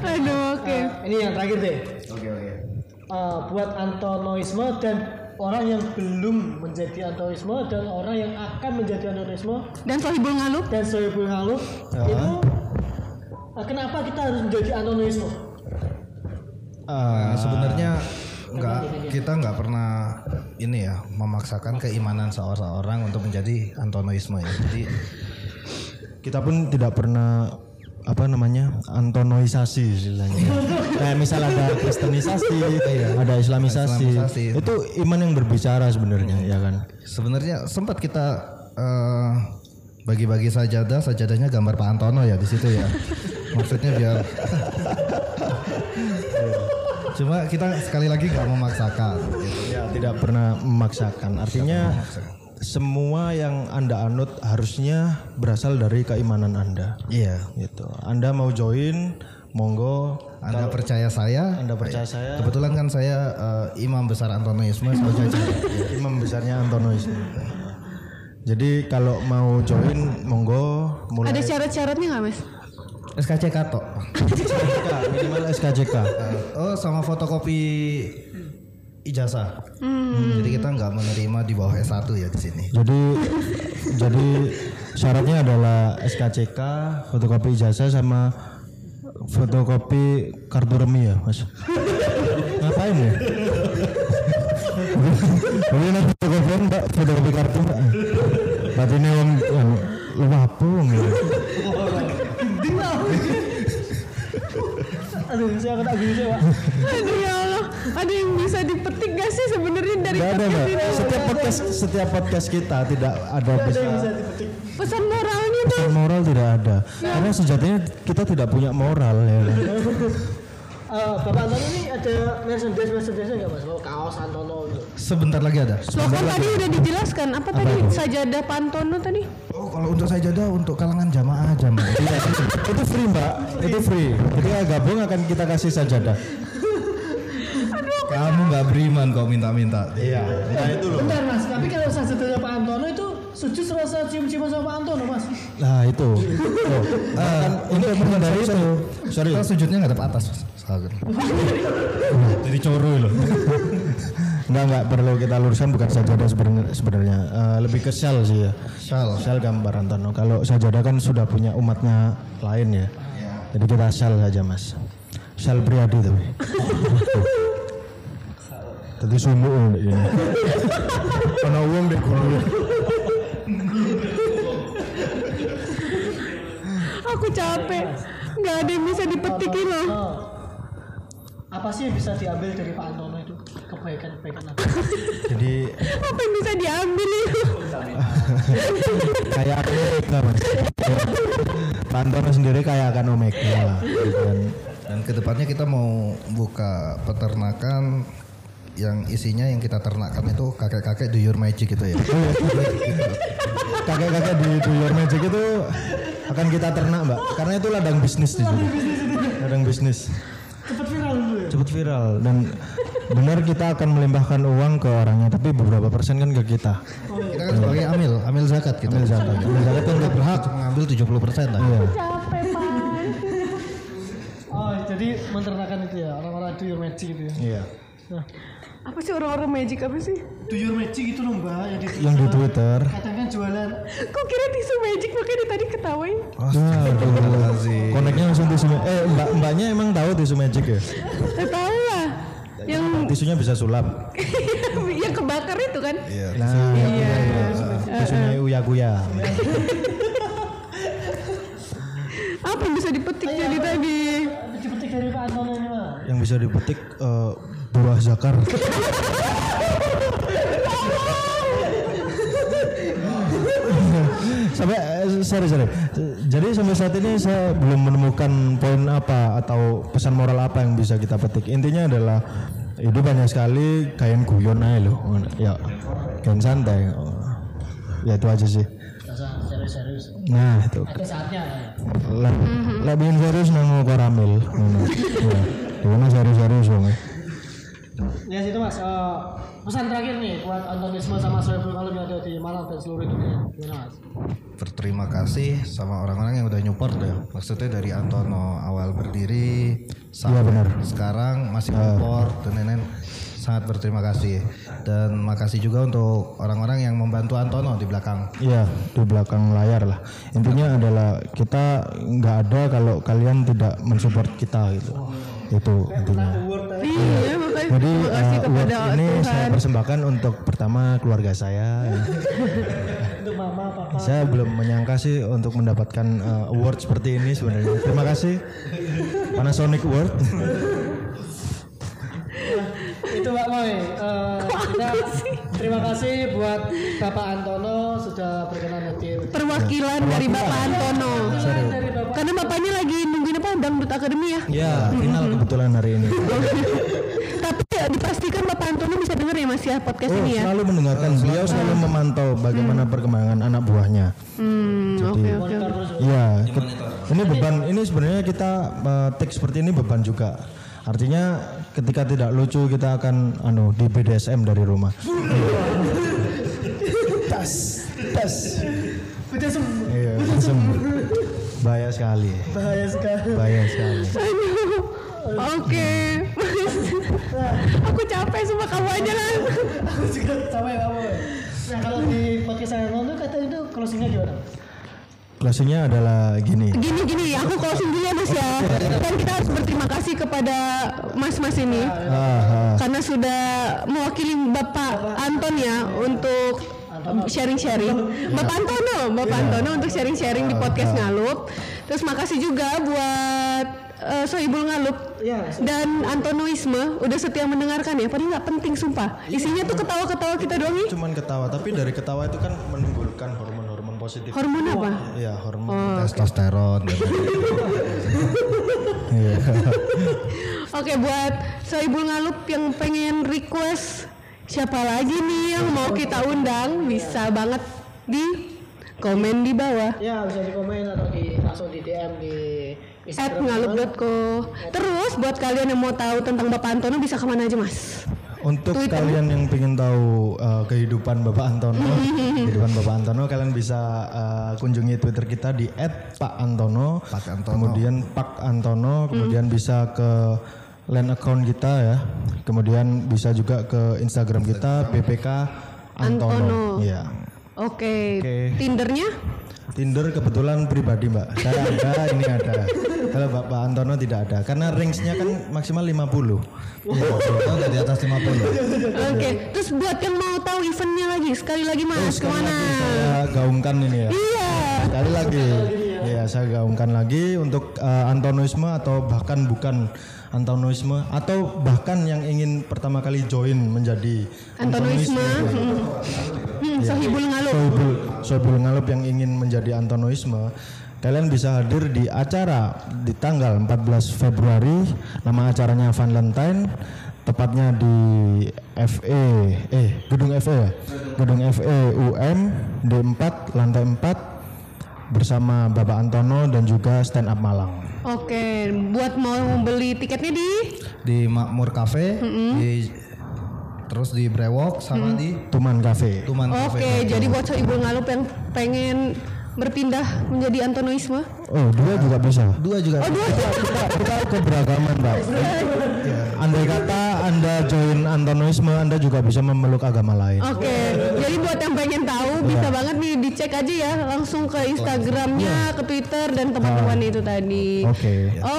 Aduh oke. ini yang terakhir deh Oke oke. Eh, buat Antonoisme dan orang yang belum menjadi Antonoisme dan orang yang akan menjadi Antonoisme Dan Sohibul Ngaluk? dan Sohibul Haluf itu eh, kenapa kita harus menjadi Antonoisme? Ah, sebenarnya nggak kita nggak pernah ini ya memaksakan keimanan seorang untuk menjadi Antonoisme ya. Jadi kita pun tidak pernah apa namanya antonoisasi istilahnya. Kayak misal ada kristenisasi, ada islamisasi. Islamisasi. Itu iman yang berbicara sebenarnya, ya kan? sebenarnya sempat kita eh, bagi-bagi sajadah, sajadahnya gambar Pak Antono ya di situ ya. Maksudnya biar *laughs* Cuma kita sekali lagi nggak memaksakan. Ya, tidak pernah memaksakan. Artinya semua yang Anda anut harusnya berasal dari keimanan Anda. Iya. Gitu. Anda mau join, monggo. Anda percaya saya? Anda percaya saya. Kebetulan kan saya eh, imam besar Antonoisme jajan. *laughs* Imam besarnya Antonoisme. Jadi kalau mau join, monggo mulai Ada syarat-syaratnya nggak mas? SKCK tok. *laughs* SKCK, minimal SKCK. Oh sama fotokopi ijazah. Jadi kita nggak menerima di bawah S1 ya di sini. Jadi jadi syaratnya adalah SKCK, fotokopi ijazah sama fotokopi kartu remi ya, Mas. Ngapain ya? Ini nanti fotokopi Mbak, fotokopi kartu Mbak. Berarti ini wong yang lu apa wong ya? Aduh, saya kena bisa, Pak. Aduh ya Allah, ada yang bisa dipetik gak sih sebenarnya dari Gak ada podcast ini? Setiap podcast setiap podcast kita tidak ada bisa Pesan moralnya tuh. pesan moral tidak ada. Karena sejatinya kita tidak punya moral ya. Eh, Bapak Anton ini ada merchandise merchandise nggak mas? Mau kaos Antono gitu. Sebentar lagi ada. Loh kan tadi udah dijelaskan apa, tadi sajadah Pantono tadi? Oh kalau untuk saya jada untuk kalangan jamaah aja Mbak. Iya, itu free mbak, itu free. Ketika gabung akan kita kasih sajadah. Kamu nggak beriman kok minta-minta. Iya, nah itu loh. Bentar mas, tapi kalau sajadahnya Pak Antono itu sujud serasa cium-ciuman sama Pak Antono mas. Nah itu. Tuh. Bahkan untuk menghindari itu, sorry. Kita sujudnya nggak ada atas. Salah. Jadi coro loh. Enggak enggak perlu kita luruskan bukan sajadah sebenarnya sebenarnya Eh, lebih ke sel sih ya. Shal. Sel gambar Antono. Kalau sajadah kan sudah punya umatnya lain ya. Jadi kita sel saja mas. Sel Priadi tapi. Tadi sumuk ini. Karena uang deh kulit. Aku capek, nggak ada yang bisa dipetikin loh. Apa sih yang bisa diambil dari Pak Antono itu? Kebaikan-kebaikan apa? Jadi Apa yang bisa diambil itu? kayak akan Omega mas. Pak Antono sendiri kayak akan Omega. Dan Dan ke depannya kita mau buka peternakan yang isinya yang kita ternakkan itu kakek-kakek do your magic gitu ya. kakek-kakek di Do Your Magic itu akan kita ternak mbak. Karena itu ladang bisnis di situ. Ladang bisnis. Cepet? Cepet viral dan benar kita akan melimpahkan uang ke orangnya tapi beberapa persen kan ke kita. Kita kan sebagai amil, amil zakat kita. Amil zakat. Amil zakat itu Kita berhak mengambil 70 persen lah. Iya. Capek pan. Oh, jadi menternakan itu ya, orang-orang do your magic gitu ya. Iya. Nah, Apa sih orang-orang magic apa sih? do your magic itu loh mbak, yang di Yang di Twitter. Kadang kan jualan Kok kira tisu magic makanya tadi ketawain? Astagfirullahaladzim. Koneknya langsung tisu. Eh mbak mbaknya emang tahu tisu magic ya? Tahu lah. Yang Tisunya bisa sulap. *laughs* yang kebakar itu kan? Iya. Nah, iya. Tisunya uya kuya. Apa yang bisa dipetik jadi tadi? petik dari Pak Antono ini mah. Yang bisa dipetik eh, buah zakar. sampai eh, sorry sorry. Jadi sampai saat ini saya belum menemukan poin apa atau pesan moral apa yang bisa kita petik. Intinya adalah hidup banyak sekali kain guyon aja loh ya kain santai. Ya itu aja sih. Serius-serius. nah itu. Ada saatnya. Lah lah bikin serius nang koramil ya gimana serius-serius dong ya Ya situ mas, Eh, pesan terakhir nih buat Antonisme sama Soebul Kalau yang ada di Malang dan seluruh dunia. Gimana mas? Berterima kasih sama orang-orang yang udah nyupport ya. Maksudnya dari Antono awal berdiri sampai sekarang masih support dan lain-lain. Sangat berterima kasih. Dan makasih juga untuk orang-orang yang membantu Antono di belakang. Iya di belakang layar lah. Intinya adalah kita nggak ada kalau kalian tidak mensupport kita gitu. Itu intinya. Iya makanya Jadi terima kasih uh, kepada ini saya persembahkan untuk pertama keluarga saya. ya. *laughs* Untuk mama, papa. Saya belum menyangka sih untuk mendapatkan uh, award seperti ini sebenarnya. Terima kasih Panasonic Award. Itu Pak Moy. Kita terima kasih buat Bapak Antono sudah berkenan hadir. Perwakilan dari Bapak Antono. Dari Bapak Karena bapaknya lagi nungguin apa Dangdut Akademi ya. ya final kebetulan hari ini. *laughs* Tapi ya, dipastikan Bapak Antono bisa denger ya Mas ya podcast Oh, ini ya. selalu mendengarkan. Beliau selalu memantau bagaimana perkembangan anak buahnya. Hmm, oke oke. Iya, ke- ini beban. Ini sebenarnya kita uh, take seperti ini beban juga. Artinya ketika tidak lucu kita akan anu di BDSM dari rumah. tas, tas. Sem Iya, langsung. Bahaya sekali. bahaya sekali. Bahaya sekali. Oke. Aku capek sama kamu aja lah. Aku juga ya kamu. Nah kalau di podcast saya nonton kata itu closingnya gimana? Closingnya adalah gini. Gini gini, aku closing dulu ya Mas ya. Dan kita harus berterima kasih kepada Mas-mas ini Ah, ah. karena sudah mewakili Bapak Anton ya untuk sharing-sharing. Bapak Antono, Bapak Antono untuk sharing-sharing di podcast Ngalup. Terus makasih juga buat eh, Sohibul Ngalup Iya. dan Antonoisme udah setia mendengarkan ya. Padahal nggak penting sumpah. Isinya tuh ketawa-ketawa kita doang nih. Cuman ketawa, tapi dari ketawa itu kan menimbulkan hormon-hormon positif. Hormon apa? Iya, hormon. Testosteron. *laughs* Iya. Oke buat Sohibul Ngalup yang pengen request siapa lagi nih yang mau kita undang bisa banget di komen di bawah Ya bisa di komen atau di langsung di DM di at ngalup.co terus buat kalian yang mau tahu tentang Bapak Antono bisa ke mana aja mas Untuk Twitter. kalian yang ingin tahu uh, kehidupan Bapak Antono, *laughs* kehidupan Bapak Antono, kalian bisa uh, kunjungi Twitter kita di @pakantono, Pak Antono. kemudian Pak Antono, kemudian bisa ke line account kita ya, kemudian bisa juga ke Instagram kita BPK Antono. Antono. Iya. Oke Oke. Tindernya Tinder kebetulan pribadi mbak, saya ada, ini ada. Kalau Bapak Antono tidak ada, karena range-nya kan maksimal 50 Oh, udah di atas 50. Oke terus buat yang mau tahu eventnya lagi sekali lagi mas Sekali ke mana lagi saya gaungkan ini ya. iya Sekali lagi, ya saya gaungkan lagi untuk uh, Antonoisme atau bahkan bukan Antonoisme atau bahkan yang ingin pertama kali join menjadi Antonoisme Antonoisme. *laughs* hmm. Hmm, Sohibul Ngalup. Sohibul, Sohibul Ngalup yang ingin menjadi Antonoisme Kalian bisa hadir di acara di tanggal 14 Februari. Nama acaranya Valentine Tepatnya di FE Eh gedung FE ya? Gedung FE UM D4 lantai 4 Bersama Bapak Antono dan juga stand up Malang. Oke, buat mau beli tiketnya di? Di Makmur Cafe, di terus di Brewok sama di Tuman Cafe. Tuman Cafe. Oke, jadi buat ibu ngalup yang pengen berpindah menjadi Antonoisme. Oh dua juga bisa. Dua juga. Oh, dua kita, kita keberagaman pak andai kata anda join Antonoisme anda juga bisa memeluk agama lain. Oke, jadi buat yang pengen tahu bisa banget nih dicek aja ya langsung ke Instagramnya, ke Twitter dan teman-teman itu tadi. oke.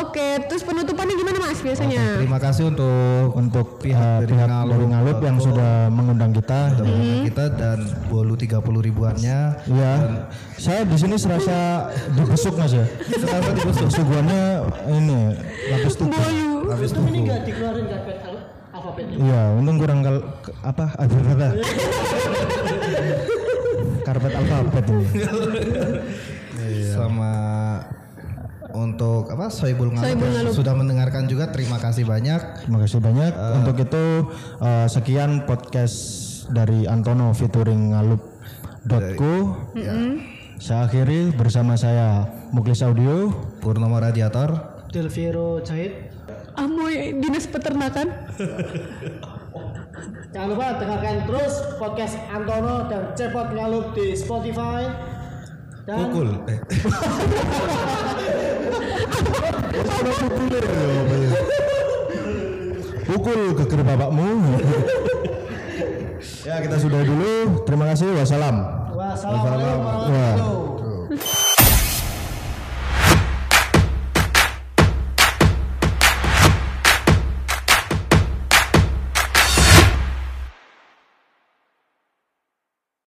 Oke, terus penutupannya gimana mas biasanya? Terima kasih untuk untuk Pihak pihak dari pihak Ngalup. dari Ngalup yang sudah mengundang kita. Teman kita dan bolu 30 ribuannya. ya saya di sini serasa dibesuk mas ya? Serasa dibesuk suguhannya ini lapis tubuh. Habis Untung ini nggak dikeluarin karpet alfabetnya. iya untung kurang kal apa apa karpet alfabet ini Sama untuk apa Soibul yang Ngalup. sudah mendengarkan juga terima kasih banyak. Terima kasih banyak. Untuk itu eh, sekian podcast dari Antono featuring ngalup.co. Saya akhiri bersama saya Muklis Audio. Purnomo Radiator. Delviero Jahit. Amoy dinas peternakan. Jangan lupa dengarkan terus podcast Antono dan Cepot Ngalup di Spotify. Dan Pukul. Eh, Pukul geger bapakmu. ya kita sudah dulu. Terima kasih. Wassalam. wassalamualaikum warahmatullahi wabarakatuh.